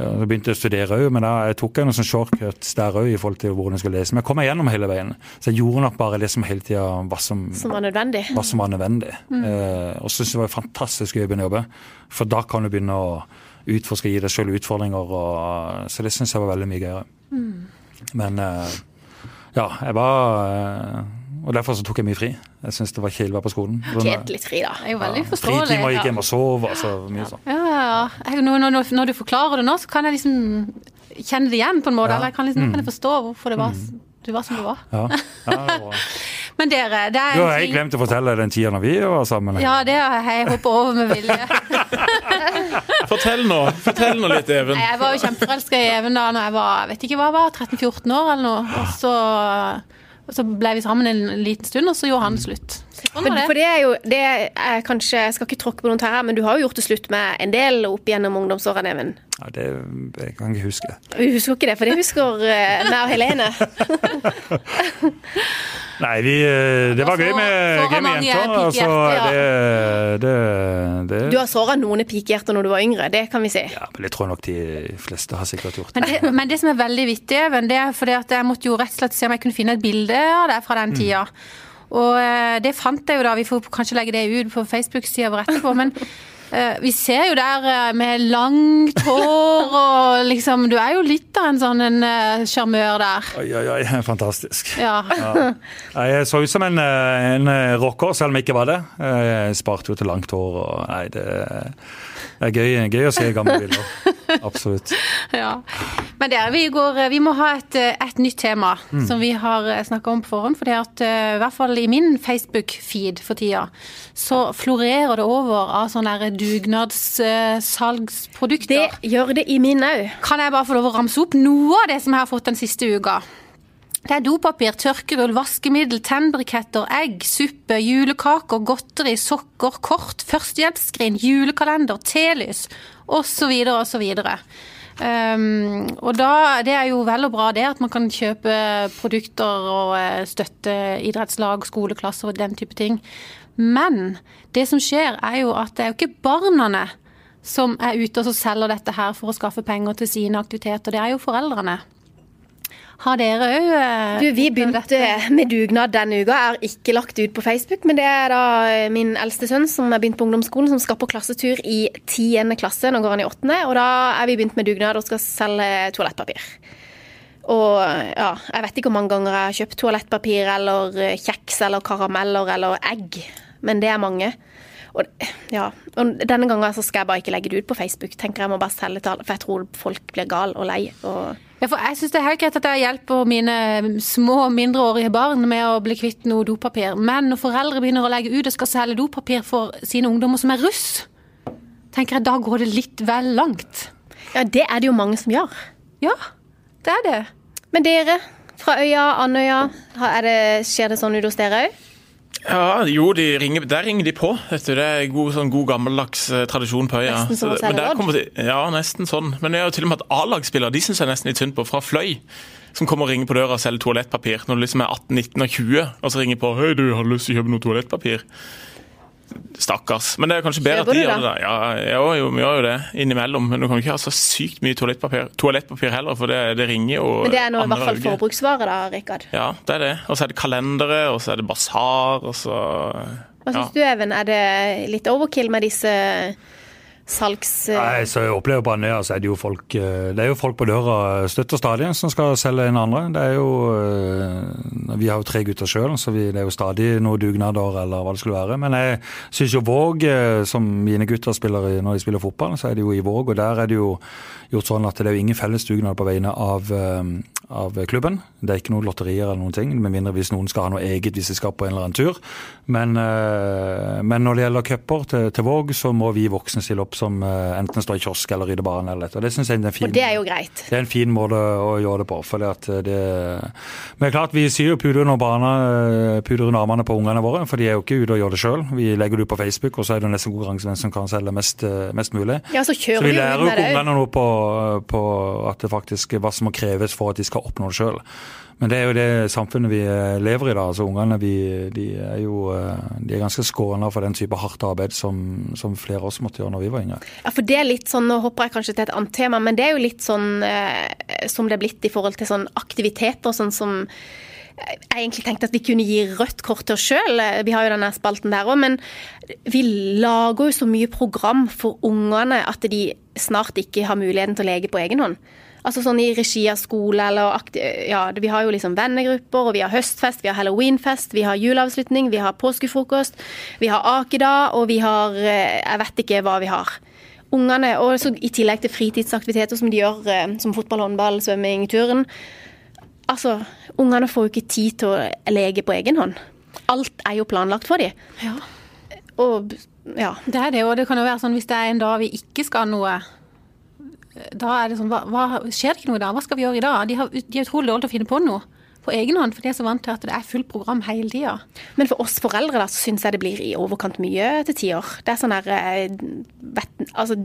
jeg begynte å studere òg, men da jeg tok jeg noen sånn shortcuts der òg i forhold til hvordan jeg skulle lese. Men jeg kom meg gjennom hele veien. Så jeg gjorde nok bare det som hele tida var som, Som var nødvendig? Var som var nødvendig. Eh, og så jeg det var fantastisk gøy å begynne å jobbe. For da kan du begynne å utforske, gi deg sjøl utfordringer. Og, så det syns jeg var veldig mye gøyere. Men eh, ja, jeg var eh, Og derfor så tok jeg mye fri. Jeg syns det var kjedelig å være på skolen. Sånn, litt fri, da. Det er jo veldig ja, forståelig. Fritimer gikk hjem og sov. Altså, mye sånn. Ja, ja, ja. Når, når, når du forklarer det nå, så kan jeg liksom kjenne det igjen på en måte. Ja. Eller jeg kan liksom, nå kan jeg forstå hvorfor det var, du var som du var. Ja. Ja, det var. Men dere, det er Du ting... har jeg glemte glemt å fortelle den tida når vi var sammen. Ja, det har jeg hoppet over med vilje. Fortell nå fortell nå litt, Even. Jeg var jo kjempeforelska i Even da når jeg var vet ikke hva jeg var, 13-14 år eller noe. Og så, så ble vi sammen en liten stund, og så gjorde han slutt. Sånn var for det. det er jo det er kanskje, Jeg skal ikke tråkke på noen tær her, men du har jo gjort det slutt med en del opp gjennom ungdomsårene, Even. Ja, det jeg kan ikke huske. Vi husker ikke det, for det husker meg og Helene. Nei, vi, eh, det var gøy med, så gøy med jenter. Altså, det, det, det Du har såra noen pikehjerter når du var yngre, det kan vi si. Ja, men det tror jeg nok de fleste har sikkert gjort. Men det, men det som er veldig vittig, Even, det er fordi at jeg måtte jo rett og slett se om jeg kunne finne et bilde av deg fra den tida. Og eh, det fant jeg jo da, vi får kanskje legge det ut på Facebook-sida vår etterpå. Men vi ser jo der eh, med langt hår og liksom Du er jo litt av en sånn en eh, sjarmør der. Oi, oi, oi. Fantastisk. Ja. Ja. Jeg så ut som en, eh, en rocker, selv om jeg ikke var det. Jeg sparte jo til langt hår og Nei, det det er gøy, gøy å se gamle bilder. Absolutt. ja. Men der, vi, går, vi må ha et, et nytt tema mm. som vi har snakka om på forhånd. For det at, i hvert fall i min Facebook-feed for tida, så florerer det over av sånne dugnadssalgsprodukter. Det gjør det i min òg. Kan jeg bare få lov å ramse opp noe av det som jeg har fått den siste uka? Det er dopapir, tørkerull, vaskemiddel, tennbriketter, egg, suppe, julekaker, godteri, sokker, kort, førstehjelpsskrin, julekalender, telys osv. osv. Um, og da, Det er jo vel og bra det at man kan kjøpe produkter og eh, støtte idrettslag, skoleklasser og den type ting. Men det som skjer er jo at det er jo ikke barna som er ute og selger dette her for å skaffe penger til sine aktiviteter, det er jo foreldrene. Har dere òg Du, Vi begynte med dugnad denne uka. Jeg har ikke lagt det ut på Facebook, men det er da eh, min eldste sønn som har begynt på ungdomsskolen, som skal på klassetur i tiende klasse. Nå går han i åttende, og da er vi begynt med dugnad og skal selge toalettpapir. Og ja, jeg vet ikke hvor mange ganger jeg har kjøpt toalettpapir eller eh, kjeks eller karameller eller egg, men det er mange. Og, ja, og denne gangen så skal jeg bare ikke legge det ut på Facebook. Tenker jeg må bare selge til alle, For jeg tror folk blir gal og lei. og ja, for jeg syns det er helt greit at jeg hjelper mine små mindreårige barn med å bli kvitt noe dopapir, men når foreldre begynner å legge ut og skal selge dopapir for sine ungdommer som er russ, tenker jeg da går det litt vel langt. Ja, det er det jo mange som gjør. Ja, det er det. Men dere fra øya, Andøya, skjer det sånn ut hos dere òg? Ja, jo, de ringer, der ringer de på. Det er god, sånn god gammeldags eh, tradisjon på øya. Nesten som å selge? Ja, nesten sånn. Men er jo til og med at A-lagsspillere de syns jeg nesten litt synd på, fra Fløy. Som kommer og ringer på døra og selger toalettpapir når du liksom er 18, 19 og 20. Og så ringer på 'Hei, du, har lyst til å kjøpe noe toalettpapir?' Stakkars. Men det er kanskje bedre at de gjør det. Ja, jo, jo, vi gjør jo det innimellom. Men du kan ikke ha så sykt mye toalettpapir, toalettpapir heller, for det, det ringer jo Men det er nå i hvert fall forbruksvare, da, Rikard? Ja, det er det. Og så er det kalendere, og så er det basar, og så Hva syns ja. du, Even? Er det litt overkill med disse salgs... Nei, så jeg opplever på Andøya så er det jo folk eh, det er jo folk på døra støtt og stadig som skal selge inn andre. Det er jo eh, Vi har jo tre gutter sjøl, så vi, det er jo stadig noen dugnader eller hva det skulle være. Men jeg syns jo Våg, eh, som mine gutter spiller i når de spiller fotball, så er det jo i Våg, og der er det jo gjort sånn at det er jo ingen felles dugnad på vegne av, av klubben. Det er ikke noen lotterier eller noen ting, med mindre hvis noen skal ha noe eget hvis de skal på en eller annen tur. Men, men når det gjelder cuper til, til Våg, så må vi voksne stille opp som uh, enten står i kiosk eller rydder baren. eller. Og det synes jeg er en fin, og det er jo greit. Det er en fin måte å gjøre det på. for det at det, Men klart, vi sier jo puder under barna, eh, puder under armene på ungene våre, for de er jo ikke ute og gjør det sjøl. Vi legger det ut på Facebook, og så er det nesten konkurranse hvem som kan selge mest, eh, mest mulig. Ja, Så så vi lærer jo ungene noe på, på at det faktisk, hva som må kreves for at de skal oppnå det sjøl. Men det er jo det samfunnet vi eh, lever i da. altså Ungene de er jo eh, de er ganske skåna for den type hardt arbeid som, som flere av oss måtte gjøre når vi var yngre. Ja, for det er litt sånn, Nå hopper jeg kanskje til et annet tema, men det er jo litt sånn eh, som det er blitt i forhold til sånn aktiviteter. sånn som jeg egentlig tenkte at vi kunne gi rødt kort til oss sjøl. Vi har jo denne spalten der òg. Men vi lager jo så mye program for ungene at de snart ikke har muligheten til å leke på egen hånd. Altså sånn i regi av skole eller Ja, vi har jo liksom vennegrupper, og vi har høstfest, vi har halloweenfest, vi har juleavslutning, vi har påskefrokost, vi har akedag, og vi har eh, Jeg vet ikke hva vi har. Ungene, og så i tillegg til fritidsaktiviteter som de gjør, eh, som fotball, håndball, svømming, turen. Altså, ungene får jo ikke tid til å leke på egen hånd. Alt er jo planlagt for dem. Ja. Og ja. Det er det, og det kan jo være sånn hvis det er en dag vi ikke skal noe da er det sånn hva, hva, Skjer det ikke noe da? Hva skal vi gjøre i dag? De, har, de er utrolig dårlig til å finne på noe på egen hånd, for de er så vant til at det er fullt program hele tida. Men for oss foreldre da, så syns jeg det blir i overkant mye til tider. Det er sånn der vet, Altså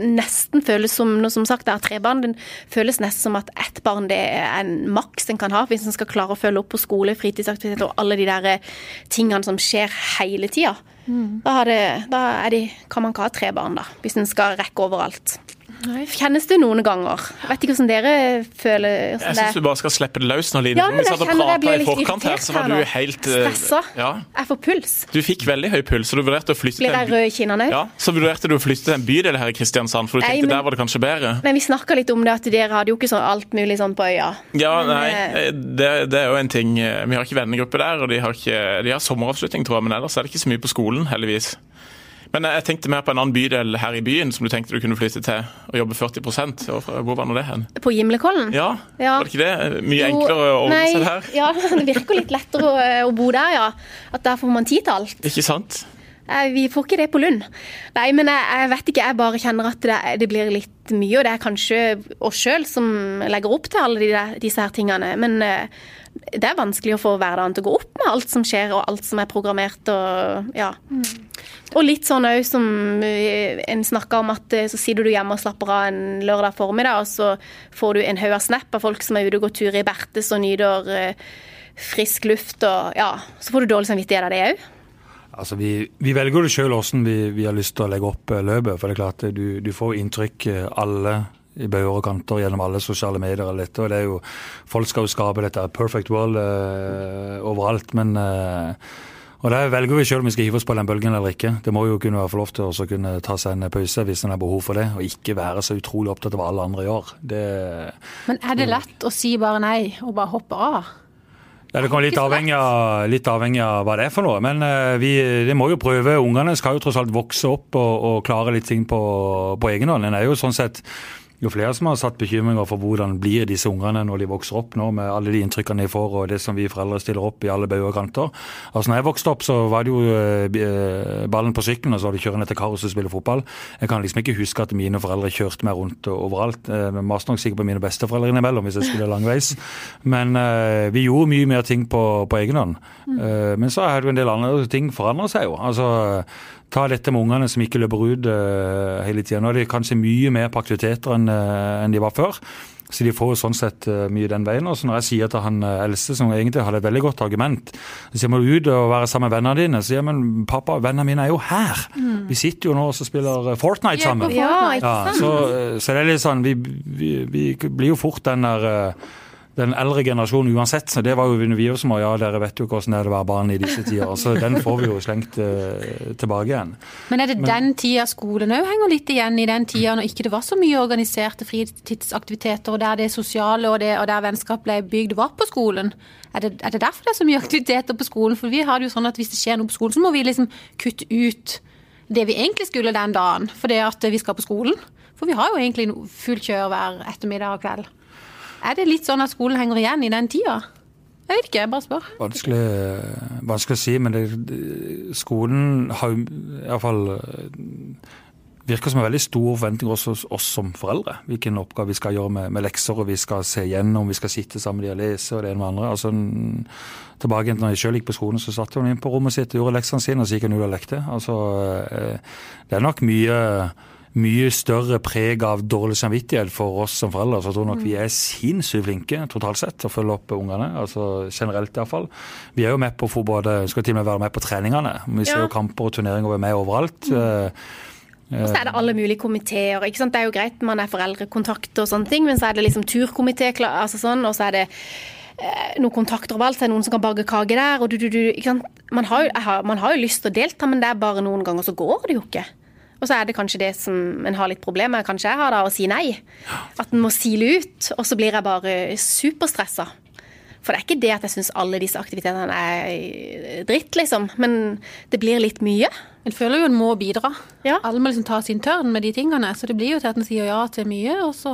nesten føles som som sagt, det er tre barn. Det føles nesten som at ett barn det er en maks en kan ha hvis en skal klare å følge opp på skole, fritidsaktiviteter og alle de der eh, tingene som skjer hele tida. Mm. Da, det, da de, kan man ikke ha tre barn, da, hvis en skal rekke overalt. Kjennes det noen ganger? Vet ikke hvordan dere føler hvordan Jeg syns du bare skal slippe det løs nå, Line. Ja, men jeg kjenner jeg prata blir i litt forkant her, irritert så var du helt eh, Stressa. Ja. Jeg får puls. Du fikk veldig høy puls, og du vurderte å flytte Blir jeg rød i kinnene òg? ja, så vurderte du å flytte til en bydel her i Kristiansand, for du Nei, tenkte men- der var det kanskje bedre? Men vi snakka litt om det at dere hadde jo ikke sånn alt mulig sånn på øya. Ja, Men, nei, eh, det, det er jo en ting eh, Vi har ikke vennegruppe der, og de har, ikke, de har sommeravslutning, tror jeg, men ellers er det ikke så mye på skolen, heldigvis. Men jeg tenkte mer på en annen bydel her i byen som du tenkte du kunne flytte til og jobbe 40 Hvor var nå det hen? På Gimlekollen? Ja, Ja. var det ikke det? Mye Jo, enklere å ordne nei, seg her? Ja, det virker litt lettere å, å bo der, ja. At der får man tid til alt. Ikke sant? Eh, Vi får ikke det på Lund. Nei, men jeg, jeg vet ikke, jeg bare kjenner at det, det blir litt mye, og det er kanskje oss sjøl som legger opp til alle de der, disse her tingene. Men eh, det er vanskelig å få hverdagen til å gå opp med alt som skjer, og alt som er programmert og ja. Og litt sånn òg som eh, en snakker om at eh, så sitter du hjemme og slapper av en lørdag formiddag, og så får du en haug av snap av folk som er ute og går tur i Bertes og nyter eh, frisk luft og ja. Så får du dårlig samvittighet av det òg. Altså, vi, vi velger det sjøl hvordan vi, vi har lyst til å legge opp løpet. For det er klart, du, du får inntrykk alle i bøyer og kanter gjennom alle sosiale medier. og dette, og det er jo, Folk skal jo skape dette perfect world eh, overalt, men eh, og Der velger vi sjøl om vi skal hive oss på den bølgen eller ikke. Det må jo kunne være for lov til å kunne ta seg en pause hvis en har behov for det, og ikke være så utrolig opptatt av hva alle andre gjør. Det, Men er det lett å si bare nei og bare hoppe av? Ja, det kommer litt avhengig, av, litt avhengig av hva det er for noe. Men eh, vi det må jo prøve. Ungene skal jo tross alt vokse opp og, og klare litt ting på, på egen hånd. En er jo sånn sett jo flere som har satt bekymringer for hvordan blir disse ungene når de vokser opp nå, med alle de inntrykkene de får og det som vi foreldre stiller opp i alle bauger og kanter. Altså når jeg vokste opp, så var det jo eh, ballen på sykkelen, og så var det kjørende til Karos og spille fotball. Jeg kan liksom ikke huske at mine foreldre kjørte meg rundt overalt. Jeg Men maste nok sikkert på mine besteforeldre innimellom hvis jeg skulle langveis. Men eh, vi gjorde mye mer ting på, på egen hånd. Eh, men så er det jo en del andre ting forandrer seg jo. Altså Ta dette med ungene som ikke løper ut uh, hele tida. Nå er de kanskje mye mer på aktiviteter enn uh, enn de var før. Så de får jo sånn sett uh, mye den veien. Og så når jeg sier til han eldste, som egentlig hadde et veldig godt argument, så sier må du ut og være sammen med vennene dine. Så sier jeg men pappa, vennene mine er jo her. Mm. Vi sitter jo nå og spiller Fortnite sammen. Ja, ikke Ja, så, så det er litt sånn Vi, vi, vi blir jo fort den der den eldre generasjonen uansett. så Det var jo vi som som ja, dere vet jo hvordan det er å være barn i disse tider. Så den får vi jo slengt uh, tilbake igjen. Men er det den tida skolen òg henger litt igjen i den tida når ikke det var så mye organiserte fritidsaktiviteter, og der det sosiale og, det, og der vennskap ble bygd, var på skolen? Er det, er det derfor det er så mye aktiviteter på skolen? For vi har det jo sånn at hvis det skjer noe på skolen, så må vi liksom kutte ut det vi egentlig skulle den dagen, fordi at vi skal på skolen. For vi har jo egentlig fullt kjør hver ettermiddag og kveld. Er det litt sånn at skolen henger igjen i den tida? Jeg vet ikke, jeg bare spør. Vanskelig, vanskelig å si, men det, skolen har iallfall virker som en veldig stor forventning også hos oss som foreldre. Hvilken oppgave vi skal gjøre med, med lekser, og vi skal se gjennom, vi skal sitte sammen med de og lese, og det ene med andre. Altså, tilbake når jeg selv gikk på skolen, så satt hun inn på rommet sitt og gjorde leksene sine, og så gikk hun ut og lekte. Altså, eh, det er nok mye mye større preg av dårlig samvittighet for oss som foreldre. Så jeg tror nok vi er sinnssykt flinke totalt sett til å følge opp ungene. altså Generelt iallfall. Vi er jo med på for både, skal til og med være med på treningene. Vi ser Ja. jo kamper og turneringer vi er med overalt. Mm. Og så er det alle mulige komiteer. ikke sant? Det er jo greit man er foreldrekontakt og sånne ting, men så er det liksom turkomité, altså sånn, og så er det eh, noen kontakter overalt. Så er det noen som kan bake kake der. og du, du, du, ikke sant? Man har, jo, man har jo lyst til å delta, men det er bare noen ganger så går det jo ikke. Og så er det kanskje det som en har litt problemer med, kanskje jeg har da, å si nei. At en må sile ut, og så blir jeg bare superstressa. For det er ikke det at jeg syns alle disse aktivitetene er dritt, liksom, men det blir litt mye. En føler jo en må bidra. Ja. Alle må liksom ta sin tørn med de tingene. Så det blir jo til at en sier ja til mye, og så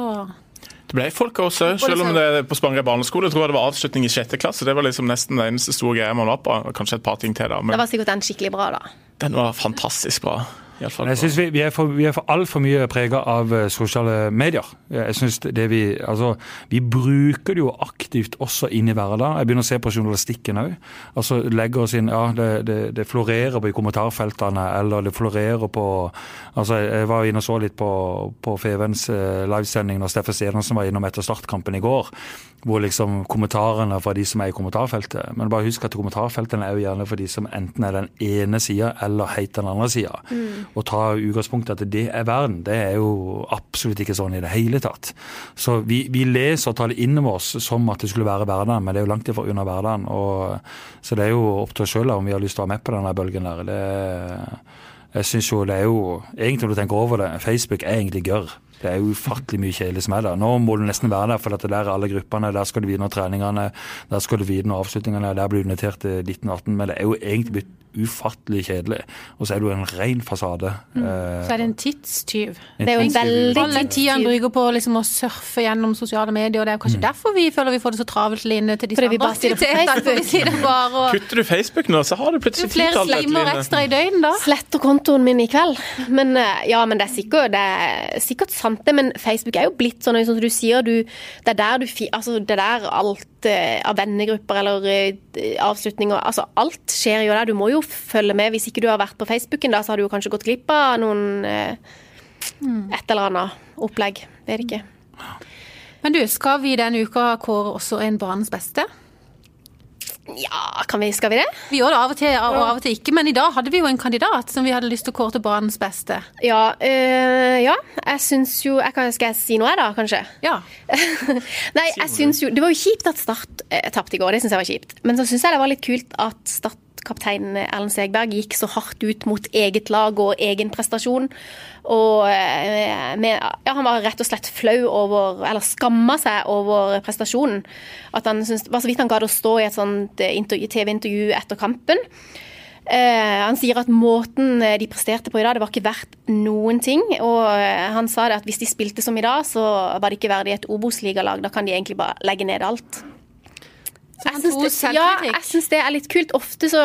Det ble folk også, selv om det er på Spangereid barneskole. jeg tror jeg det var avslutning i sjette klasse. Det var liksom nesten det eneste store greia man var på. Kanskje et par ting til, da. Det var sikkert den skikkelig bra, da. den var fantastisk bra. Jeg synes vi, vi er for, vi er for altfor mye prega av eh, sosiale medier. Jeg synes det vi, altså, vi bruker det jo aktivt også inn i hverdagen. Jeg begynner å se på journalistikken òg. Altså, legger oss inn, ja, det, det, det florerer på i kommentarfeltene, eller det florerer på altså, Jeg var inne og så litt på, på Fevens eh, livesending når Steffen Stenersen var innom etter startkampen i går. Hvor liksom kommentarene fra de som er i kommentarfeltet. Men bare husk at kommentarfeltene er jo gjerne for de som enten er den ene sida eller helt den andre sida. Mm. Og ta utgangspunkt i at det er verden. Det er jo absolutt ikke sånn i det hele tatt. Så vi, vi leser og tar det inn over oss som at det skulle være hverdagen, men det er jo langt ifra under hverdagen. Så det er jo opp til oss sjøl om vi har lyst til å være med på denne bølgen der. Det, jeg synes jo det er jo Egentlig når du tenker over det, Facebook er egentlig gørr. Det er jo ufattelig mye kjedelig som er der. Nå må du nesten være der, for at det der er alle gruppene. Der skal du videre treningene, der skal du videre avslutningene. Der blir du invitert til 1918. Men det er jo egentlig blitt ufattelig kjedelig. Og så er jo en ren fasade. Mm. Eh, så er det en tidstyv. Det er jo en veldig All den tida en bruker på liksom å surfe gjennom sosiale medier, og det er kanskje mm. derfor vi føler vi får det så travelt inne til de Fordi. Bare, og... Kutter du Facebook nå, så har du plutselig Flere slimer ekstra i døgnet da. Sletter kontoen min i kveld. Men eh, ja, men det er sikkert, det er sikkert sant det, men Facebook er jo blitt sånn, som du sier, du, det er der du altså, det er der alt av vennegrupper eller eh, avslutninger. Altså, alt skjer jo der. Du må jo følge med. Hvis ikke du har vært på Facebooken, da, så har du kanskje gått glipp av noen eh, et eller annet opplegg. Vet ikke. Men du, skal vi denne uka kåre også en banens beste? Ja, kan vi, skal vi det? Vi gjør det av og til og av og til ikke, men i dag hadde vi jo en kandidat som vi hadde lyst til å kåre til banens beste. Ja, øh, ja. jeg syns jo jeg kan, Skal jeg si noe, jeg da, kanskje? Ja. Nei, jeg syns jo Det var jo kjipt at Start eh, tapte i går, det syns jeg var kjipt. Men så syns jeg det var litt kult at Start kaptein Erlend Segberg gikk så hardt ut mot eget lag og egen prestasjon. Og eh, med, ja, han var rett og slett flau over, eller skamma seg over prestasjonen. At han syntes, var så vidt han gadd å stå i et sånt eh, TV-intervju etter kampen. Eh, han sier at måten de presterte på i dag, det var ikke verdt noen ting. Og eh, han sa det at hvis de spilte som i dag, så var det ikke verdig et Obos-ligalag. Da kan de egentlig bare legge ned alt. Jeg syns det, ja, jeg synes det er litt kult. Ofte så,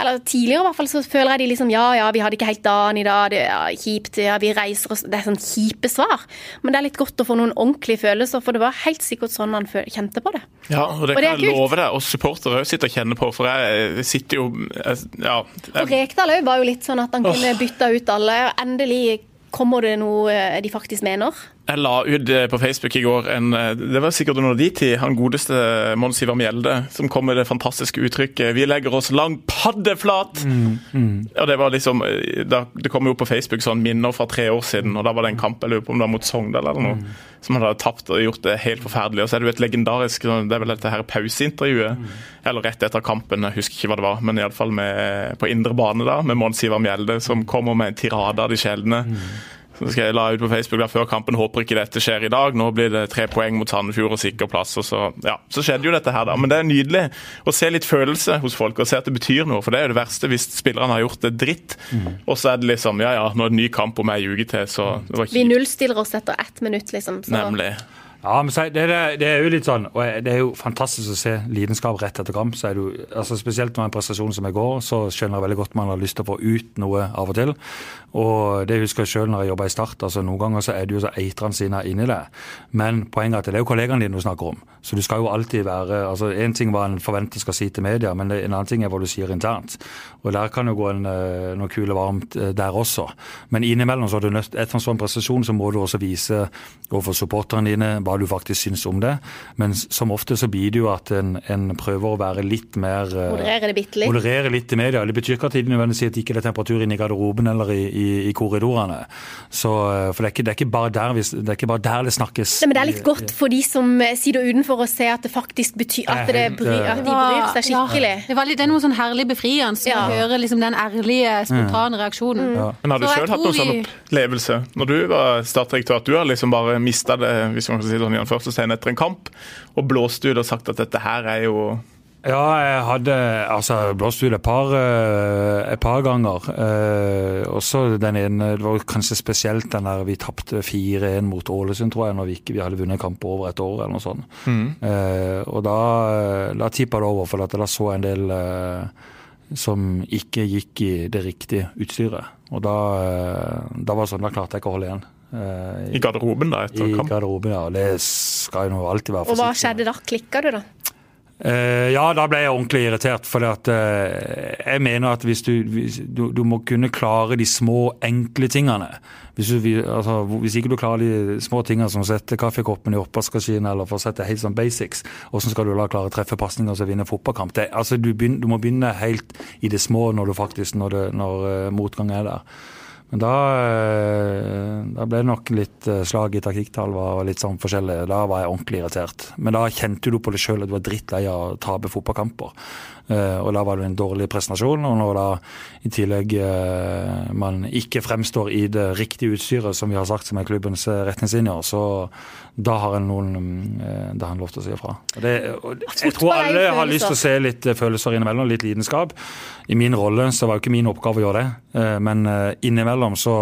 eller tidligere i hvert fall, så føler jeg de liksom Ja, ja, vi hadde ikke helt dagen i dag, det er kjipt, ja, vi reiser oss Det er sånn kjipe svar. Men det er litt godt å få noen ordentlige følelser, for det var helt sikkert sånn han kjente på det. Ja, og det, og det kan jeg love deg, og supportere òg sitter og kjenner på, for jeg sitter jo Ja. Jeg, og Rekdal òg var jo litt sånn at han kunne bytta ut alle. Endelig kommer det noe de faktisk mener. Jeg la ut eh, på Facebook i går en eh, Det var sikkert under de tid, han godeste Mons Ivar Mjelde som kom med det fantastiske uttrykket 'Vi legger oss lang paddeflat'. Mm, mm. Og Det var liksom eh, Det kom jo på Facebook sånn minner fra tre år siden, og da var det en kamp jeg lurer på om det var mot Sogndal eller noe, mm. som han hadde tapt og gjort det helt forferdelig. Og så er det jo et legendarisk sånn, Det er vel dette her pauseintervjuet, mm. eller rett etter kampen, jeg husker ikke hva det var, men iallfall på indre bane da, med Mons Ivar Mjelde, som kommer med en tirade av de sjeldne. Så skal jeg la ut på Facebook der før kampen. Håper ikke dette skjer i dag. Nå blir det tre poeng mot Sandefjord og sikker plass. og så, ja, så skjedde jo dette her, da. Men det er nydelig å se litt følelse hos folk og se at det betyr noe. For det er jo det verste hvis spillerne har gjort det dritt. Mm. Og så er det liksom ja ja, nå er det ny kamp om ei uke til, så det var kjipt. Vi nullstiller oss etter ett minutt, liksom. Så. Nemlig. Ja, men det, det, er jo litt sånn, og det er jo fantastisk å se lidenskap rett etter kamp. så er det jo, altså Spesielt når en prestasjon som i går, så skjønner jeg veldig godt man har lyst til å få ut noe av og til. Og det husker jeg sjøl når jeg jobba i Start. altså Noen ganger så er det jo så eitrende sine inni det. Men poenget er at det er jo kollegaene dine du snakker om. Så du skal jo alltid være altså En ting hva en forventer skal si til media, men en annen ting er hva du sier internt. Og der kan jo gå en, eh, noe kule varmt eh, der også. Men innimellom så har du nødt, etter en sånn prestasjon så må du også vise overfor supporterne dine hva du faktisk syns om det. Men som ofte så blir det jo at en, en prøver å være litt mer eh, Moderere det bitte litt. Moderere litt i media. Det betyr ikke at det nødvendigvis at det ikke er temperatur inne i garderoben eller i, i, i korridorene. Så, for det er, ikke, det, er ikke bare der vi, det er ikke bare der det snakkes. Nei, men det er litt godt for de som sitter utenfor og ser at det faktisk betyr at, det bryr, at de bryr seg skikkelig. Ja. Det, var litt, det er noe sånn herlig befriende. Ja høre liksom den ærlige, spontane mm. reaksjonen. Ja. Men Har du sjøl hatt noen sånn opplevelse når du var statsdirektør, at du har liksom bare mista det hvis man kan si det sånn i anførselstegn, etter en kamp, og blåst ut og sagt at dette her er jo ja, jeg hadde altså, blåst ut et par, eh, et par ganger. Eh, også den ene Det var kanskje spesielt den der vi tapte 4-1 mot Ålesund, tror jeg, når vi ikke vi hadde vunnet kamp over et år eller noe sånt. Mm. Eh, og da, da tippa det over, for da så jeg en del eh, som ikke gikk i det riktige utstyret. Og da, eh, da var det sånn, da klarte jeg ikke å holde igjen. Eh, I garderoben, da? etter I kamp. garderoben, ja. Det skal jo alltid være forsiktig. Og hva skjedde da? Klikka du, da? Uh, ja, da ble jeg ordentlig irritert. For uh, jeg mener at hvis du, hvis, du, du, må kunne klare de små, enkle tingene. Hvis, du, altså, hvis ikke du klarer de små tingene som å sette kaffekoppen i oppvaskmaskinen eller for å sette helt sånn basics, hvordan skal du da klare å treffe pasninger og vinne fotballkamp? Det, altså, du, begynner, du, må begynne helt i det små når, du faktisk, når, det, når uh, motgang er der. Men da, eh, da, ble det nok litt eh, slag i taktikktalva og litt sånn forskjellig. Da var jeg ordentlig irritert. Men da kjente du på det sjøl at du var drittlei av å tape fotballkamper. Uh, og da var det en dårlig prestasjon. Og når da i tillegg uh, man ikke fremstår i det riktige utstyret, som vi har sagt som er klubbens retningslinjer, så da har en noen uh, da har en lov til å si ifra. Det, jeg tror alle har lyst til å se litt følelser innimellom, litt lidenskap. I min rolle så var jo ikke min oppgave å gjøre det, men innimellom så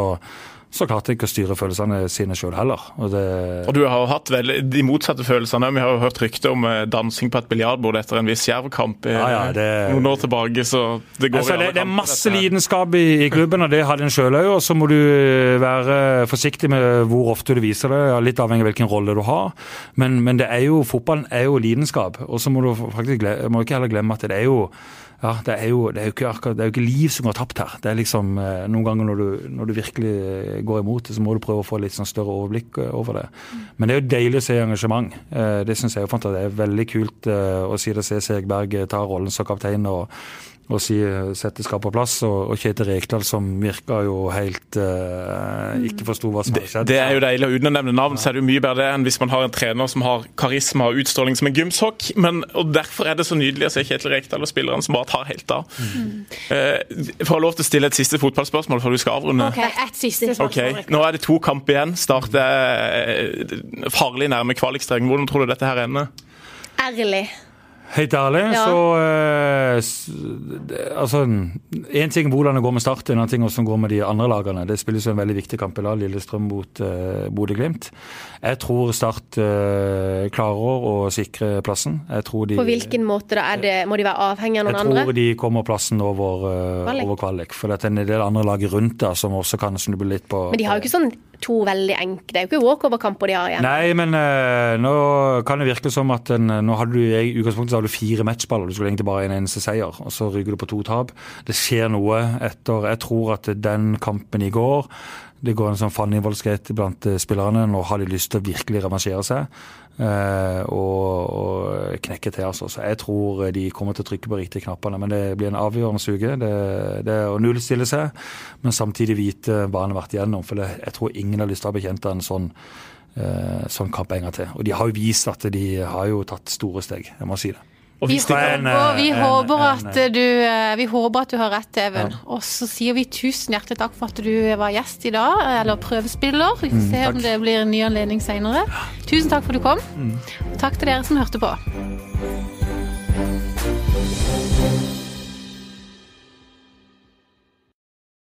så klarte jeg ikke å styre følelsene sine sjøl heller. Og, det... og, du har jo hatt vel de motsatte følelsene. Vi har jo hørt rykter om eh, dansing på et biljardbord etter en viss jervkamp ja, ja, det... noen år tilbake. så Det går altså, i alle det, det er masse lidenskap i, i, klubben, og det hadde en sjøl òg. Og så må du eh, være forsiktig med hvor ofte du viser det, litt avhengig av hvilken rolle du har. Men, men det er jo, fotballen er jo lidenskap. Og så må du faktisk må ikke heller glemme at det er jo ja, det er, jo, det, er ikke det er jo ikke liv som går tapt her. Det er liksom, eh, Noen ganger når du, når du, virkelig går imot det, så må du prøve å få litt sånn større overblikk eh, over det. Men det er jo deilig å se engasjement. Eh, det syns jeg jo fant at det er veldig kult å si det, se Segberg ta rollen som kaptein. og og si, sette skap på plass. Og, og Kjetil Rekdal som virka jo helt uh, ikke forsto hva som hadde skjedd. Det, det, er jo deilig, Uten å nevne navn, så er det jo mye bedre det enn hvis man har en trener som har karisma og utstråling som en gymsokk. Men, og Derfor er det så nydelig å se Kjetil Rekdal og spillerne som bare tar helt av. Mm. Uh, får jeg lov til å stille et siste fotballspørsmål før du skal avrunde? Ok, et siste spørsmål. Okay. Nå er det to kamp igjen. Start er farlig nærme kvalikstreng. Hvordan tror du dette her ender? Ærlig. Helt ærlig, ja. så eh, Altså, én ting hvordan det går med Start, en annen ting hvordan det går med de andre lagene. Det spilles jo en veldig viktig kamp i dag, Lillestrøm mot eh, Bodø-Glimt. Jeg tror Start eh, klarer å sikre plassen. De, På hvilken måte da? Det, må de være avhengig av noen andre? Jeg tror de kommer plassen over, eh, kvalik. over kvalik. For det er en del andre lag rundt der som også kan snuble litt på Men de har jo ikke sånn to veldig enkle Det er jo ikke walkover-kamper de har igjen. Nei, men uh, nå kan det virke som at en, nå hadde du i utgangspunktet hadde du fire matchballer. Du skulle egentlig bare ha en eneste seier, og så ryker du på to tap. Det skjer noe etter Jeg tror at den kampen i går det går en sånn fandenivoldskhet blant eh, spillerne. Nå har de lyst til å virkelig revansjere seg eh, og, knekke til. Altså. Så jeg tror de kommer til å trykke på riktige knappene. Men det blir en avgjørende suge. Det, det er å nullstille seg, men samtidig vite hva han har vært igjennom. For det, jeg tror ingen har lyst til å ha bekjent en sånn, eh, sånn kamp en gang til. Og de har jo vist at de har jo tatt store steg, jeg må si det. Og vi, håper, vi, håper at du, eh, vi håper at du har rett, Even. Ja. Og så sier vi tusen hjertelig takk for at du var gjest i dag, eller prøvespiller. Vi får mm, se mm, om det blir en ny anledning senere. Tusen takk for at du kom. Mm. Takk til dere som hørte på.